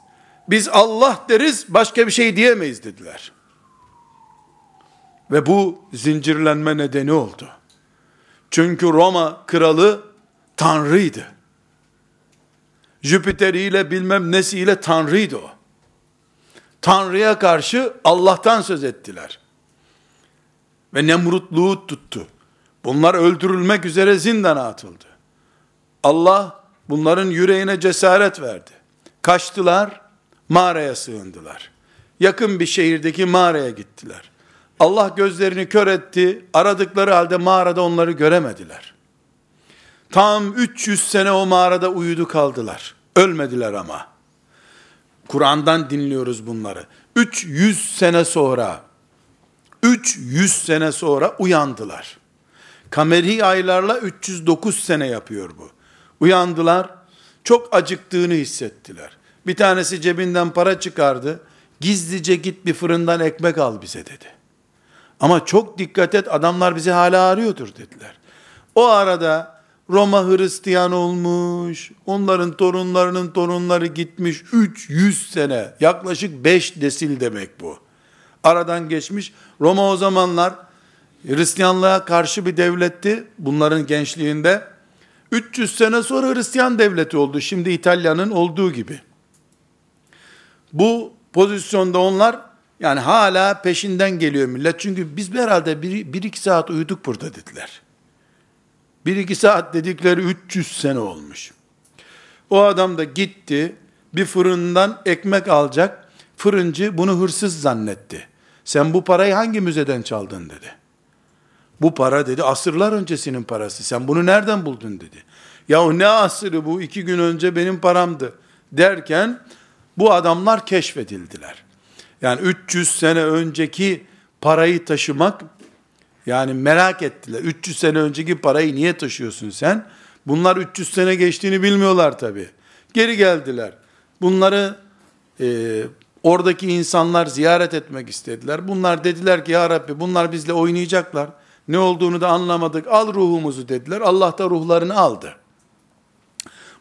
Biz Allah deriz başka bir şey diyemeyiz dediler. Ve bu zincirlenme nedeni oldu. Çünkü Roma kralı tanrıydı. Jüpiter'iyle bilmem nesiyle tanrıydı o. Tanrı'ya karşı Allah'tan söz ettiler. Ve Nemrutluğu tuttu. Bunlar öldürülmek üzere zindana atıldı. Allah bunların yüreğine cesaret verdi. Kaçtılar, mağaraya sığındılar. Yakın bir şehirdeki mağaraya gittiler. Allah gözlerini kör etti. Aradıkları halde mağarada onları göremediler. Tam 300 sene o mağarada uyudu kaldılar. Ölmediler ama. Kur'an'dan dinliyoruz bunları. 300 sene sonra 300 sene sonra uyandılar. Kameri aylarla 309 sene yapıyor bu. Uyandılar. Çok acıktığını hissettiler. Bir tanesi cebinden para çıkardı. Gizlice git bir fırından ekmek al bize dedi. Ama çok dikkat et adamlar bizi hala arıyordur dediler. O arada Roma Hristiyan olmuş, onların torunlarının torunları gitmiş 300 sene, yaklaşık 5 desil demek bu. Aradan geçmiş. Roma o zamanlar Hristiyanlığa karşı bir devletti bunların gençliğinde. 300 sene sonra Hristiyan devleti oldu. Şimdi İtalya'nın olduğu gibi. Bu pozisyonda onlar yani hala peşinden geliyor millet. Çünkü biz herhalde bir, bir iki saat uyuduk burada dediler. Bir iki saat dedikleri 300 sene olmuş. O adam da gitti bir fırından ekmek alacak. Fırıncı bunu hırsız zannetti. Sen bu parayı hangi müzeden çaldın dedi. Bu para dedi asırlar öncesinin parası. Sen bunu nereden buldun dedi. Ya ne asırı bu iki gün önce benim paramdı derken bu adamlar keşfedildiler. Yani 300 sene önceki parayı taşımak yani merak ettiler. 300 sene önceki parayı niye taşıyorsun sen? Bunlar 300 sene geçtiğini bilmiyorlar tabi. Geri geldiler. Bunları e, oradaki insanlar ziyaret etmek istediler. Bunlar dediler ki ya Rabbi bunlar bizle oynayacaklar. Ne olduğunu da anlamadık. Al ruhumuzu dediler. Allah da ruhlarını aldı.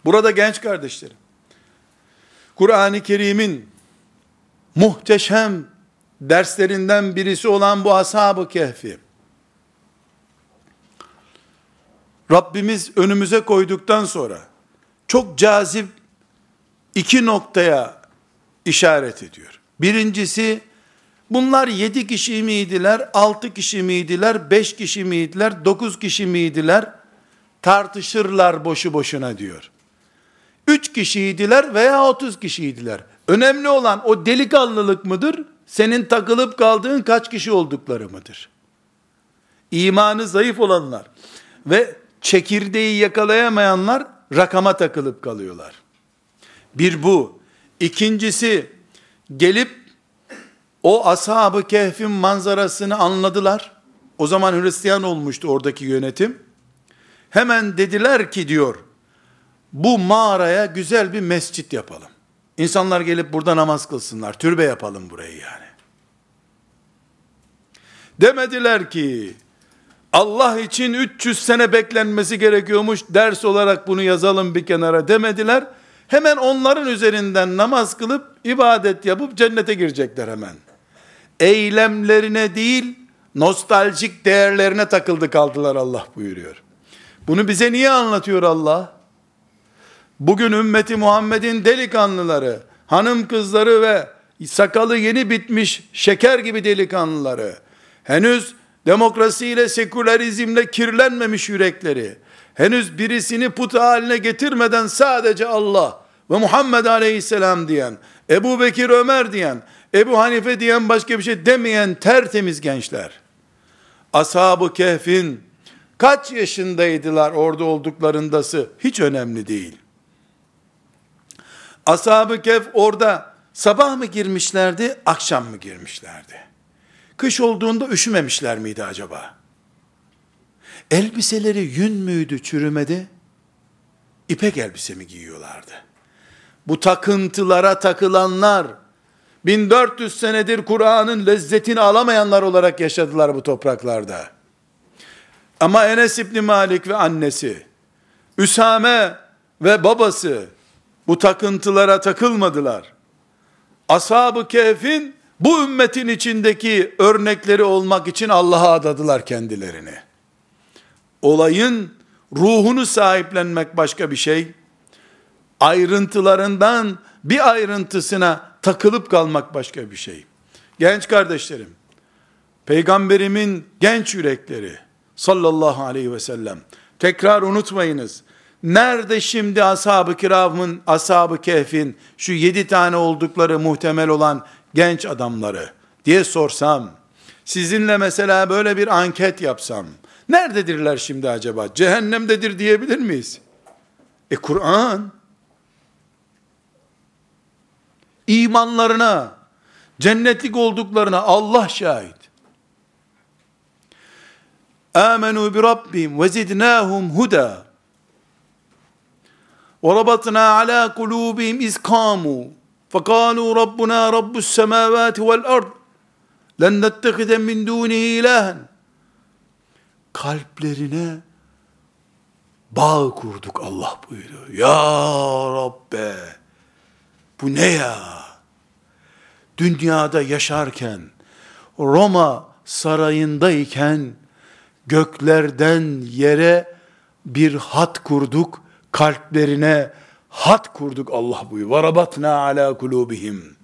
Burada genç kardeşlerim, Kur'an-ı Kerim'in muhteşem derslerinden birisi olan bu ashab-ı kehfi, Rabbimiz önümüze koyduktan sonra, çok cazip iki noktaya işaret ediyor. Birincisi, bunlar yedi kişi miydiler, altı kişi miydiler, beş kişi miydiler, dokuz kişi miydiler, tartışırlar boşu boşuna diyor. Üç kişiydiler veya otuz kişiydiler. Önemli olan o delikanlılık mıdır? Senin takılıp kaldığın kaç kişi oldukları mıdır? İmanı zayıf olanlar ve çekirdeği yakalayamayanlar rakama takılıp kalıyorlar. Bir bu. İkincisi gelip o ashab-ı kehfin manzarasını anladılar. O zaman Hristiyan olmuştu oradaki yönetim. Hemen dediler ki diyor, bu mağaraya güzel bir mescit yapalım. İnsanlar gelip burada namaz kılsınlar. Türbe yapalım burayı yani. Demediler ki Allah için 300 sene beklenmesi gerekiyormuş. Ders olarak bunu yazalım bir kenara demediler. Hemen onların üzerinden namaz kılıp ibadet yapıp cennete girecekler hemen. Eylemlerine değil, nostaljik değerlerine takıldı kaldılar Allah buyuruyor. Bunu bize niye anlatıyor Allah? Bugün ümmeti Muhammed'in delikanlıları, hanım kızları ve sakalı yeni bitmiş şeker gibi delikanlıları, henüz demokrasiyle, sekülerizmle kirlenmemiş yürekleri, henüz birisini put haline getirmeden sadece Allah ve Muhammed aleyhisselam diyen, Ebu Bekir Ömer diyen, Ebu Hanife diyen başka bir şey demeyen tertemiz gençler. Ashab-ı Kehf'in kaç yaşındaydılar orada olduklarındası hiç önemli değil. Ashab-ı Kehf orada sabah mı girmişlerdi, akşam mı girmişlerdi? Kış olduğunda üşümemişler miydi acaba? Elbiseleri yün müydü, çürümedi? İpek elbise mi giyiyorlardı? Bu takıntılara takılanlar, 1400 senedir Kur'an'ın lezzetini alamayanlar olarak yaşadılar bu topraklarda. Ama Enes İbni Malik ve annesi, Üsame ve babası bu takıntılara takılmadılar. Ashab-ı Kehf'in bu ümmetin içindeki örnekleri olmak için Allah'a adadılar kendilerini. Olayın ruhunu sahiplenmek başka bir şey. Ayrıntılarından bir ayrıntısına takılıp kalmak başka bir şey. Genç kardeşlerim, peygamberimin genç yürekleri sallallahu aleyhi ve sellem tekrar unutmayınız. Nerede şimdi ashab-ı kiramın, ashab-ı kehfin şu yedi tane oldukları muhtemel olan genç adamları diye sorsam, sizinle mesela böyle bir anket yapsam, nerededirler şimdi acaba? Cehennemdedir diyebilir miyiz? E Kur'an, imanlarına, cennetlik olduklarına Allah şahit. Amenu bi Rabbim ve zidnahum huda. وربطنا على قلوبهم إذ قاموا فقالوا ربنا رب السماوات والأرض لن نتخذ من دونه إلها kalplerine bağ kurduk Allah buyuruyor. Ya Rabbe bu ne ya? Dünyada yaşarken Roma sarayındayken göklerden yere bir hat kurduk kalplerine hat kurduk Allah buyuruyor. Varabatna ala kulubihim.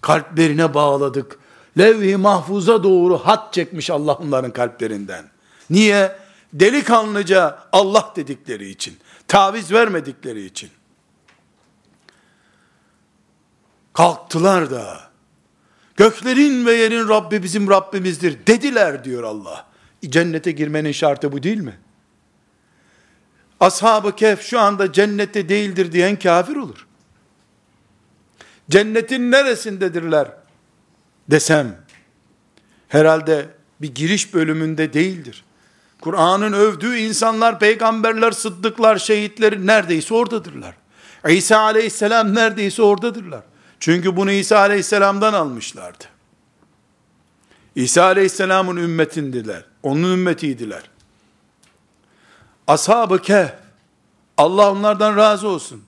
Kalplerine bağladık. Levh-i mahfuza doğru hat çekmiş Allah onların kalplerinden. Niye? Delikanlıca Allah dedikleri için. Taviz vermedikleri için. Kalktılar da göklerin ve yerin Rabbi bizim Rabbimizdir dediler diyor Allah. Cennete girmenin şartı bu değil mi? Ashab-ı Kehf şu anda cennette değildir diyen kafir olur. Cennetin neresindedirler desem, herhalde bir giriş bölümünde değildir. Kur'an'ın övdüğü insanlar, peygamberler, sıddıklar, şehitler neredeyse oradadırlar. İsa aleyhisselam neredeyse oradadırlar. Çünkü bunu İsa aleyhisselamdan almışlardı. İsa aleyhisselamın ümmetindiler. Onun ümmetiydiler. Ashab-ı Kehf, Allah onlardan razı olsun.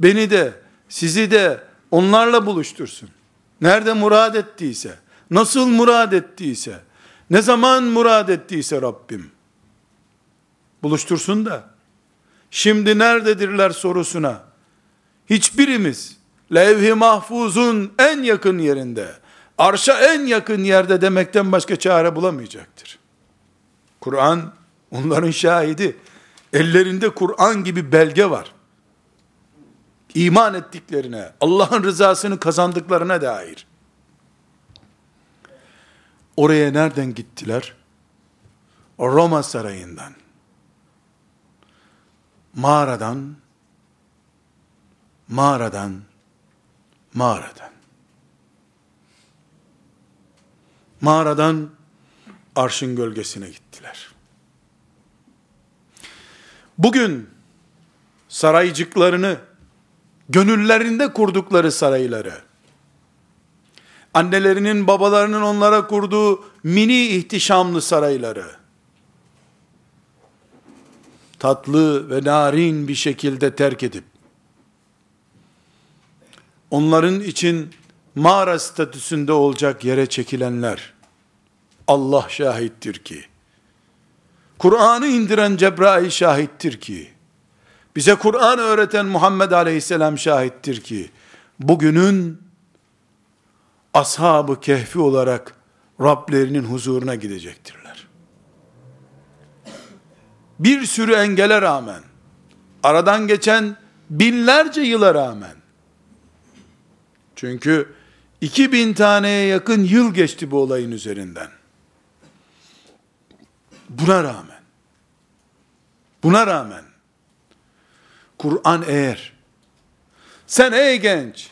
Beni de, sizi de onlarla buluştursun. Nerede murad ettiyse, nasıl murad ettiyse, ne zaman murad ettiyse Rabbim, buluştursun da, şimdi nerededirler sorusuna, hiçbirimiz, levh-i mahfuzun en yakın yerinde, arşa en yakın yerde demekten başka çare bulamayacaktır. Kur'an, onların şahidi, Ellerinde Kur'an gibi belge var. İman ettiklerine, Allah'ın rızasını kazandıklarına dair. Oraya nereden gittiler? Roma sarayından. Mağaradan, mağaradan, mağaradan. Mağaradan arşın gölgesine gittiler. Bugün saraycıklarını, gönüllerinde kurdukları sarayları, annelerinin babalarının onlara kurduğu mini ihtişamlı sarayları, tatlı ve narin bir şekilde terk edip, onların için mağara statüsünde olacak yere çekilenler, Allah şahittir ki, Kur'an'ı indiren Cebrail şahittir ki, bize Kur'an öğreten Muhammed Aleyhisselam şahittir ki, bugünün ashab-ı kehfi olarak Rablerinin huzuruna gidecektirler. Bir sürü engele rağmen, aradan geçen binlerce yıla rağmen, çünkü 2000 taneye yakın yıl geçti bu olayın üzerinden. Buna rağmen, buna rağmen, Kur'an eğer, sen ey genç,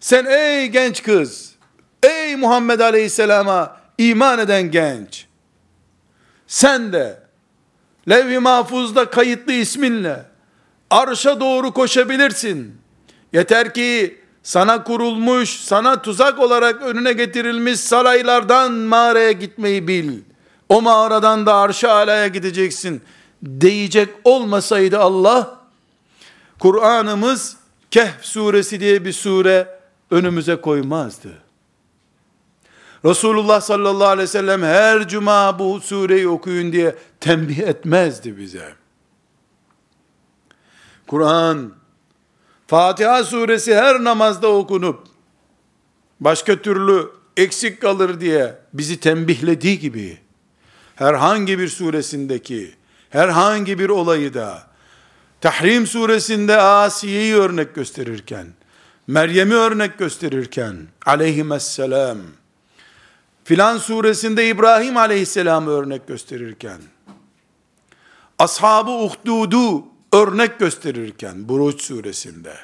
sen ey genç kız, ey Muhammed Aleyhisselam'a iman eden genç, sen de levh-i mahfuzda kayıtlı isminle arşa doğru koşabilirsin. Yeter ki sana kurulmuş, sana tuzak olarak önüne getirilmiş saraylardan mağaraya gitmeyi bil. O mağaradan da arşa alaya gideceksin. Diyecek olmasaydı Allah, Kur'an'ımız Kehf suresi diye bir sure önümüze koymazdı. Resulullah sallallahu aleyhi ve sellem her cuma bu sureyi okuyun diye tembih etmezdi bize. Kur'an, Fatiha suresi her namazda okunup, başka türlü eksik kalır diye bizi tembihlediği gibi, herhangi bir suresindeki, herhangi bir olayı da, Tahrim suresinde Asiye'yi örnek gösterirken, Meryem'i örnek gösterirken, aleyhisselam, filan suresinde İbrahim aleyhisselamı örnek gösterirken, ashabı uhdudu örnek gösterirken, Buruç suresinde,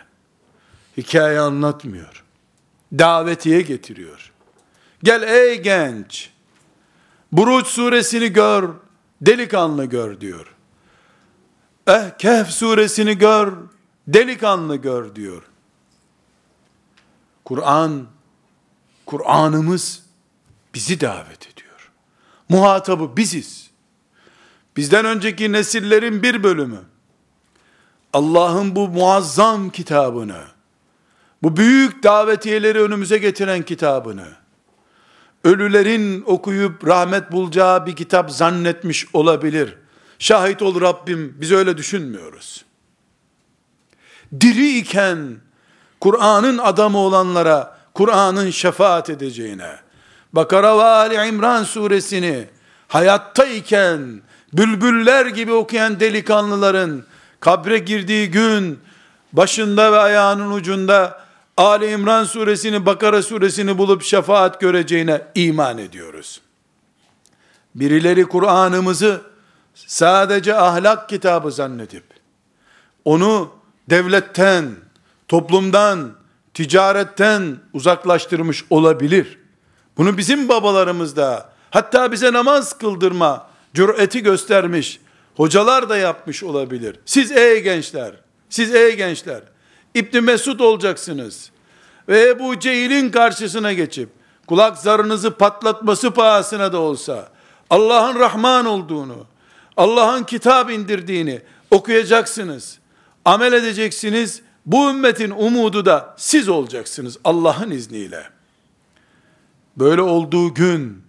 hikaye anlatmıyor. Davetiye getiriyor. Gel ey genç, Buruç suresini gör, delikanlı gör diyor. Eh Kehf suresini gör, delikanlı gör diyor. Kur'an, Kur'an'ımız bizi davet ediyor. Muhatabı biziz. Bizden önceki nesillerin bir bölümü, Allah'ın bu muazzam kitabını, bu büyük davetiyeleri önümüze getiren kitabını, ölülerin okuyup rahmet bulacağı bir kitap zannetmiş olabilir. Şahit ol Rabbim, biz öyle düşünmüyoruz. Diri iken, Kur'an'ın adamı olanlara, Kur'an'ın şefaat edeceğine, Bakara ve Ali İmran suresini, hayattayken, bülbüller gibi okuyan delikanlıların, kabre girdiği gün, başında ve ayağının ucunda, Ali İmran suresini, Bakara suresini bulup şefaat göreceğine iman ediyoruz. Birileri Kur'an'ımızı, sadece ahlak kitabı zannedip, onu devletten, toplumdan, ticaretten uzaklaştırmış olabilir. Bunu bizim babalarımız da, hatta bize namaz kıldırma cüreti göstermiş, hocalar da yapmış olabilir. Siz ey gençler, siz ey gençler, İbni Mesud olacaksınız. Ve Ebu Cehil'in karşısına geçip, kulak zarınızı patlatması pahasına da olsa, Allah'ın Rahman olduğunu, Allah'ın kitap indirdiğini okuyacaksınız. Amel edeceksiniz. Bu ümmetin umudu da siz olacaksınız Allah'ın izniyle. Böyle olduğu gün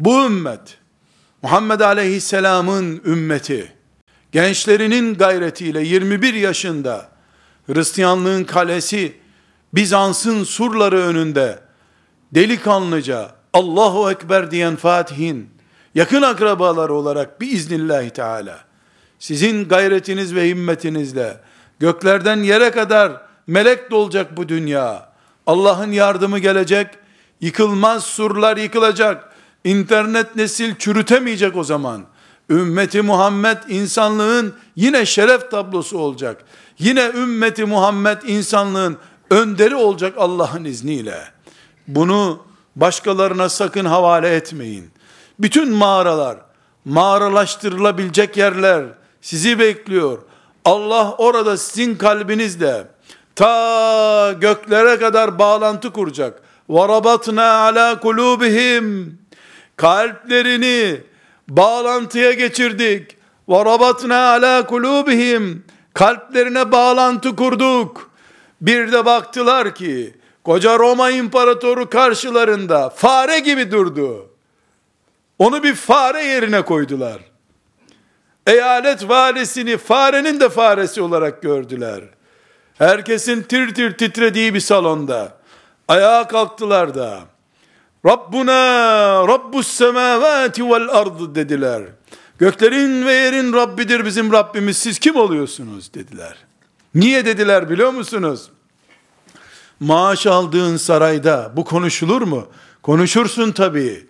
bu ümmet Muhammed Aleyhisselam'ın ümmeti gençlerinin gayretiyle 21 yaşında Hristiyanlığın kalesi Bizans'ın surları önünde delikanlıca Allahu Ekber diyen Fatih'in yakın akrabalar olarak biiznillahü teala sizin gayretiniz ve himmetinizle göklerden yere kadar melek dolacak bu dünya. Allah'ın yardımı gelecek. Yıkılmaz surlar yıkılacak. İnternet nesil çürütemeyecek o zaman. Ümmeti Muhammed insanlığın yine şeref tablosu olacak. Yine ümmeti Muhammed insanlığın önderi olacak Allah'ın izniyle. Bunu başkalarına sakın havale etmeyin. Bütün mağaralar, mağaralaştırılabilecek yerler sizi bekliyor. Allah orada sizin kalbinizle ta göklere kadar bağlantı kuracak. وَرَبَطْنَا ala kulubihim Kalplerini bağlantıya geçirdik. وَرَبَطْنَا ala kulubihim Kalplerine bağlantı kurduk. Bir de baktılar ki koca Roma imparatoru karşılarında fare gibi durdu. Onu bir fare yerine koydular. Eyalet valisini farenin de faresi olarak gördüler. Herkesin tir tir titrediği bir salonda ayağa kalktılar da Rabbuna Rabbus semavati vel ard dediler. Göklerin ve yerin Rabbidir bizim Rabbimiz. Siz kim oluyorsunuz dediler. Niye dediler biliyor musunuz? Maaş aldığın sarayda bu konuşulur mu? Konuşursun tabii.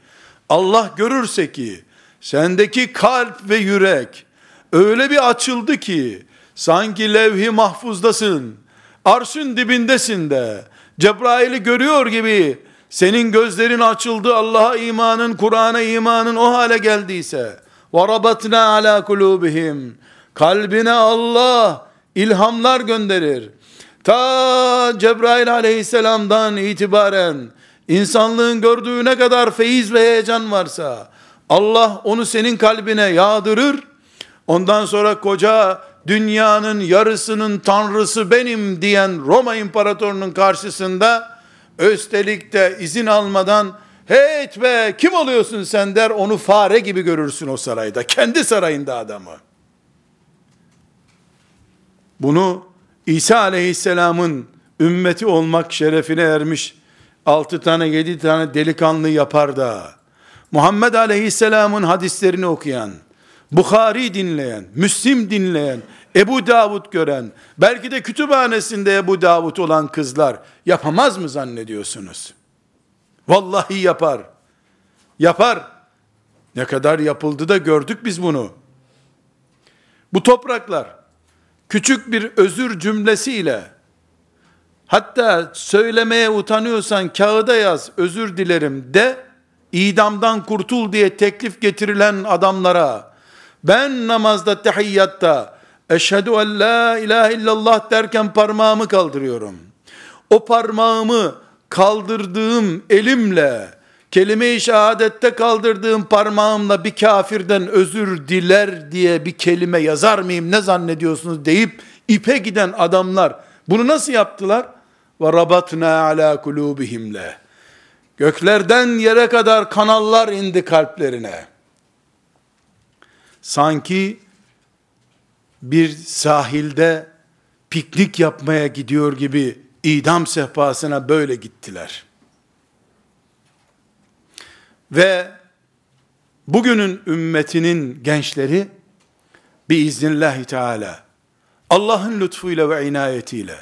Allah görürse ki sendeki kalp ve yürek öyle bir açıldı ki sanki levh-i mahfuzdasın. Arşın dibindesin de. Cebrail'i görüyor gibi senin gözlerin açıldı Allah'a imanın, Kur'an'a imanın o hale geldiyse وَرَبَتْنَا عَلَى قُلُوبِهِمْ Kalbine Allah ilhamlar gönderir. Ta Cebrail aleyhisselamdan itibaren insanlığın gördüğü ne kadar feyiz ve heyecan varsa Allah onu senin kalbine yağdırır. Ondan sonra koca dünyanın yarısının tanrısı benim diyen Roma imparatorunun karşısında üstelik de izin almadan hey be kim oluyorsun sen der onu fare gibi görürsün o sarayda. Kendi sarayında adamı. Bunu İsa aleyhisselamın ümmeti olmak şerefine ermiş altı tane yedi tane delikanlı yapar da Muhammed aleyhisselamın hadislerini okuyan Bukhari dinleyen, Müslim dinleyen, Ebu Davud gören, belki de kütüphanesinde Ebu Davud olan kızlar yapamaz mı zannediyorsunuz? Vallahi yapar. Yapar. Ne kadar yapıldı da gördük biz bunu. Bu topraklar küçük bir özür cümlesiyle hatta söylemeye utanıyorsan kağıda yaz özür dilerim de idamdan kurtul diye teklif getirilen adamlara ben namazda tehiyyatta eşhedü en la ilahe illallah derken parmağımı kaldırıyorum. O parmağımı kaldırdığım elimle kelime-i şehadette kaldırdığım parmağımla bir kafirden özür diler diye bir kelime yazar mıyım ne zannediyorsunuz deyip ipe giden adamlar bunu nasıl yaptılar? Ve rabatna ala kulubihimle. Göklerden yere kadar kanallar indi kalplerine. Sanki bir sahilde piknik yapmaya gidiyor gibi idam sehpasına böyle gittiler. Ve bugünün ümmetinin gençleri biiznillahü teala Allah'ın lütfuyla ve inayetiyle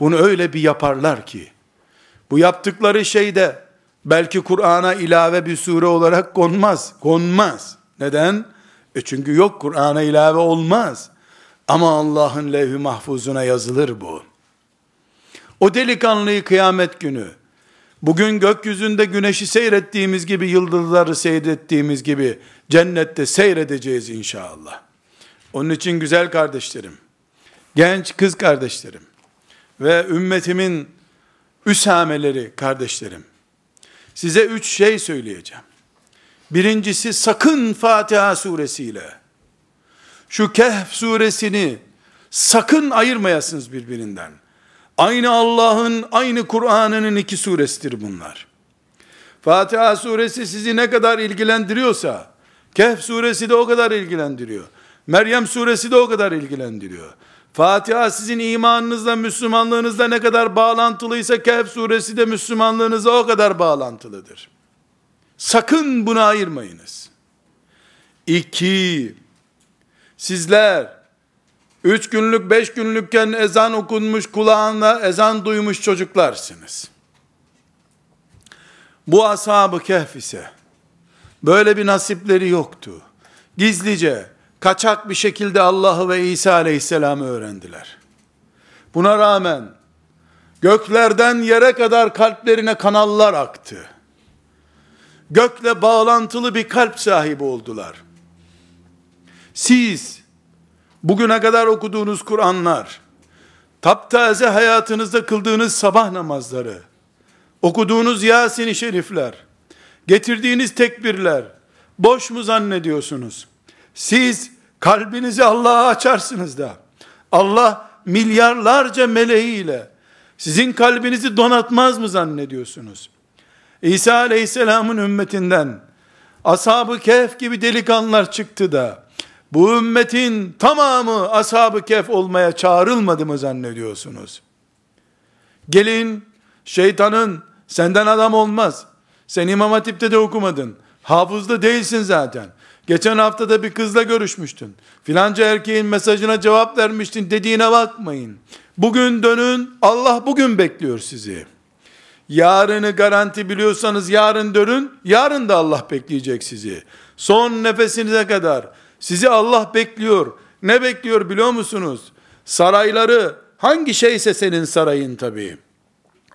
bunu öyle bir yaparlar ki bu yaptıkları şey de belki Kur'an'a ilave bir sure olarak konmaz. Konmaz. Neden? E çünkü yok Kur'an'a ilave olmaz. Ama Allah'ın levh-i mahfuzuna yazılır bu. O delikanlıyı kıyamet günü, bugün gökyüzünde güneşi seyrettiğimiz gibi, yıldızları seyrettiğimiz gibi, cennette seyredeceğiz inşallah. Onun için güzel kardeşlerim, genç kız kardeşlerim ve ümmetimin üsameleri kardeşlerim, size üç şey söyleyeceğim. Birincisi sakın Fatiha suresiyle, şu Kehf suresini sakın ayırmayasınız birbirinden. Aynı Allah'ın, aynı Kur'an'ın iki suresidir bunlar. Fatiha suresi sizi ne kadar ilgilendiriyorsa, Kehf suresi de o kadar ilgilendiriyor. Meryem suresi de o kadar ilgilendiriyor. Fatiha sizin imanınızla, Müslümanlığınızla ne kadar bağlantılıysa Kehf suresi de Müslümanlığınızla o kadar bağlantılıdır. Sakın bunu ayırmayınız. İki, sizler üç günlük, beş günlükken ezan okunmuş, kulağına ezan duymuş çocuklarsınız. Bu ashab-ı kehf ise, böyle bir nasipleri yoktu. Gizlice, kaçak bir şekilde Allah'ı ve İsa aleyhisselam'ı öğrendiler. Buna rağmen, göklerden yere kadar kalplerine kanallar aktı. Gökle bağlantılı bir kalp sahibi oldular. Siz, bugüne kadar okuduğunuz Kur'anlar, taptaze hayatınızda kıldığınız sabah namazları, okuduğunuz Yasin-i Şerifler, getirdiğiniz tekbirler, boş mu zannediyorsunuz? Siz kalbinizi Allah'a açarsınız da, Allah milyarlarca meleğiyle, Sizin kalbinizi donatmaz mı zannediyorsunuz? İsa aleyhisselamın ümmetinden ashab-ı kehf gibi delikanlılar çıktı da bu ümmetin tamamı ashab-ı kehf olmaya çağrılmadı mı zannediyorsunuz? Gelin şeytanın senden adam olmaz. Sen İmam Hatip'te de okumadın. Hafızda değilsin zaten. Geçen hafta da bir kızla görüşmüştün. Filanca erkeğin mesajına cevap vermiştin dediğine bakmayın. Bugün dönün, Allah bugün bekliyor sizi. Yarını garanti biliyorsanız yarın dönün, yarın da Allah bekleyecek sizi. Son nefesinize kadar sizi Allah bekliyor. Ne bekliyor biliyor musunuz? Sarayları, hangi şeyse senin sarayın tabii.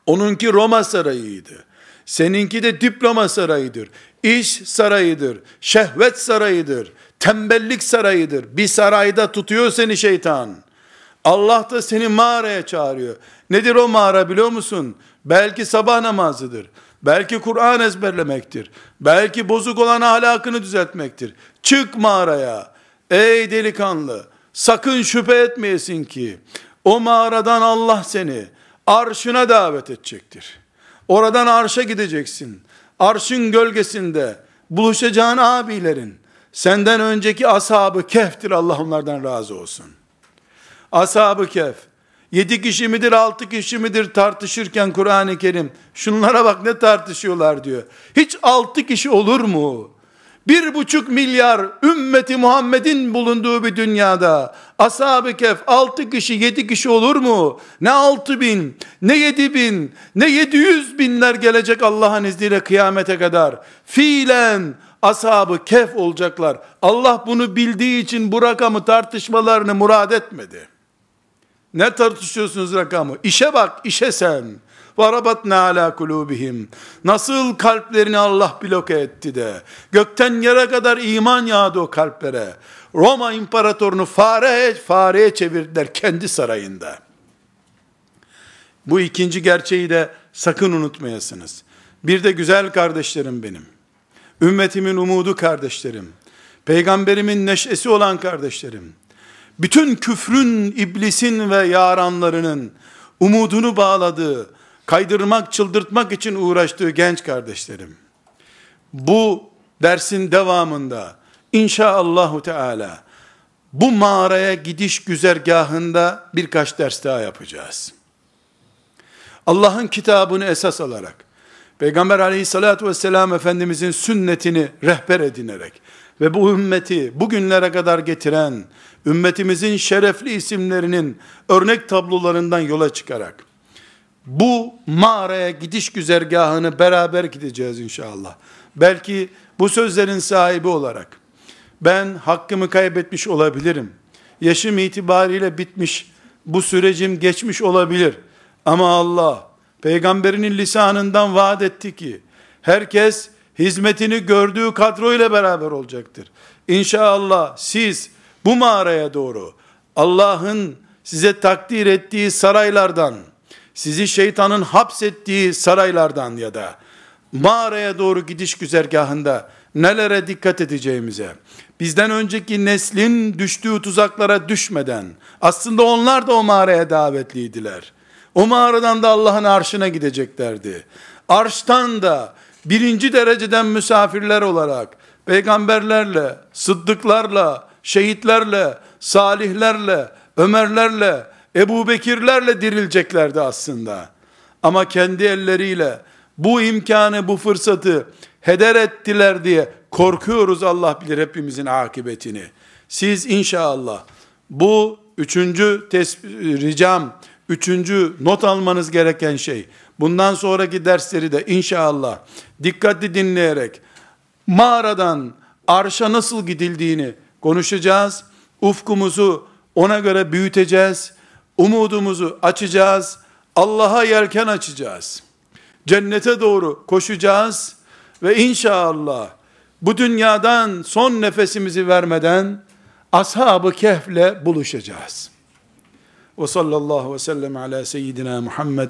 Onunki Roma sarayıydı. Seninki de diploma sarayıdır. İş sarayıdır. Şehvet sarayıdır. Tembellik sarayıdır. Bir sarayda tutuyor seni şeytan. Allah da seni mağaraya çağırıyor. Nedir o mağara biliyor musun? Belki sabah namazıdır. Belki Kur'an ezberlemektir. Belki bozuk olan ahlakını düzeltmektir. Çık mağaraya. Ey delikanlı, sakın şüphe etmeyesin ki o mağaradan Allah seni arşına davet edecektir. Oradan arşa gideceksin. Arşın gölgesinde buluşacağın abilerin senden önceki ashabı keftir Allah onlardan razı olsun. Ashab-ı Kehf, yedi kişi midir, altı kişi midir tartışırken Kur'an-ı Kerim, şunlara bak ne tartışıyorlar diyor. Hiç altı kişi olur mu? Bir buçuk milyar ümmeti Muhammed'in bulunduğu bir dünyada ashab-ı kef altı kişi yedi kişi olur mu? Ne altı bin ne yedi bin ne yedi yüz binler gelecek Allah'ın izniyle kıyamete kadar. Fiilen ashab-ı kef olacaklar. Allah bunu bildiği için bu rakamı tartışmalarını murad etmedi. Ne tartışıyorsunuz rakamı? İşe bak, işe sen. وَرَبَطْنَا عَلَى قُلُوبِهِمْ Nasıl kalplerini Allah bloke etti de, gökten yere kadar iman yağdı o kalplere. Roma imparatorunu fare, fareye çevirdiler kendi sarayında. Bu ikinci gerçeği de sakın unutmayasınız. Bir de güzel kardeşlerim benim. Ümmetimin umudu kardeşlerim. Peygamberimin neşesi olan kardeşlerim bütün küfrün, iblisin ve yaranlarının umudunu bağladığı, kaydırmak, çıldırtmak için uğraştığı genç kardeşlerim. Bu dersin devamında inşaallahu teala bu mağaraya gidiş güzergahında birkaç ders daha yapacağız. Allah'ın kitabını esas alarak, Peygamber aleyhissalatü vesselam Efendimizin sünnetini rehber edinerek ve bu ümmeti bugünlere kadar getiren ümmetimizin şerefli isimlerinin örnek tablolarından yola çıkarak bu mağaraya gidiş güzergahını beraber gideceğiz inşallah. Belki bu sözlerin sahibi olarak ben hakkımı kaybetmiş olabilirim. Yaşım itibariyle bitmiş, bu sürecim geçmiş olabilir. Ama Allah peygamberinin lisanından vaat etti ki herkes hizmetini gördüğü kadroyla beraber olacaktır. İnşallah siz bu mağaraya doğru Allah'ın size takdir ettiği saraylardan, sizi şeytanın hapsettiği saraylardan ya da mağaraya doğru gidiş güzergahında nelere dikkat edeceğimize, bizden önceki neslin düştüğü tuzaklara düşmeden, aslında onlar da o mağaraya davetliydiler. O mağaradan da Allah'ın arşına gideceklerdi. Arştan da birinci dereceden misafirler olarak, peygamberlerle, sıddıklarla, şehitlerle, salihlerle, Ömerlerle, Ebu Bekirlerle dirileceklerdi aslında. Ama kendi elleriyle bu imkanı, bu fırsatı heder ettiler diye korkuyoruz Allah bilir hepimizin akıbetini. Siz inşallah bu üçüncü ricam, üçüncü not almanız gereken şey, bundan sonraki dersleri de inşallah dikkatli dinleyerek mağaradan arşa nasıl gidildiğini konuşacağız. Ufkumuzu ona göre büyüteceğiz. Umudumuzu açacağız. Allah'a yelken açacağız. Cennete doğru koşacağız ve inşallah bu dünyadan son nefesimizi vermeden ashab-ı kehfle buluşacağız. Ve sallallahu ve sellem ala seyyidina Muhammed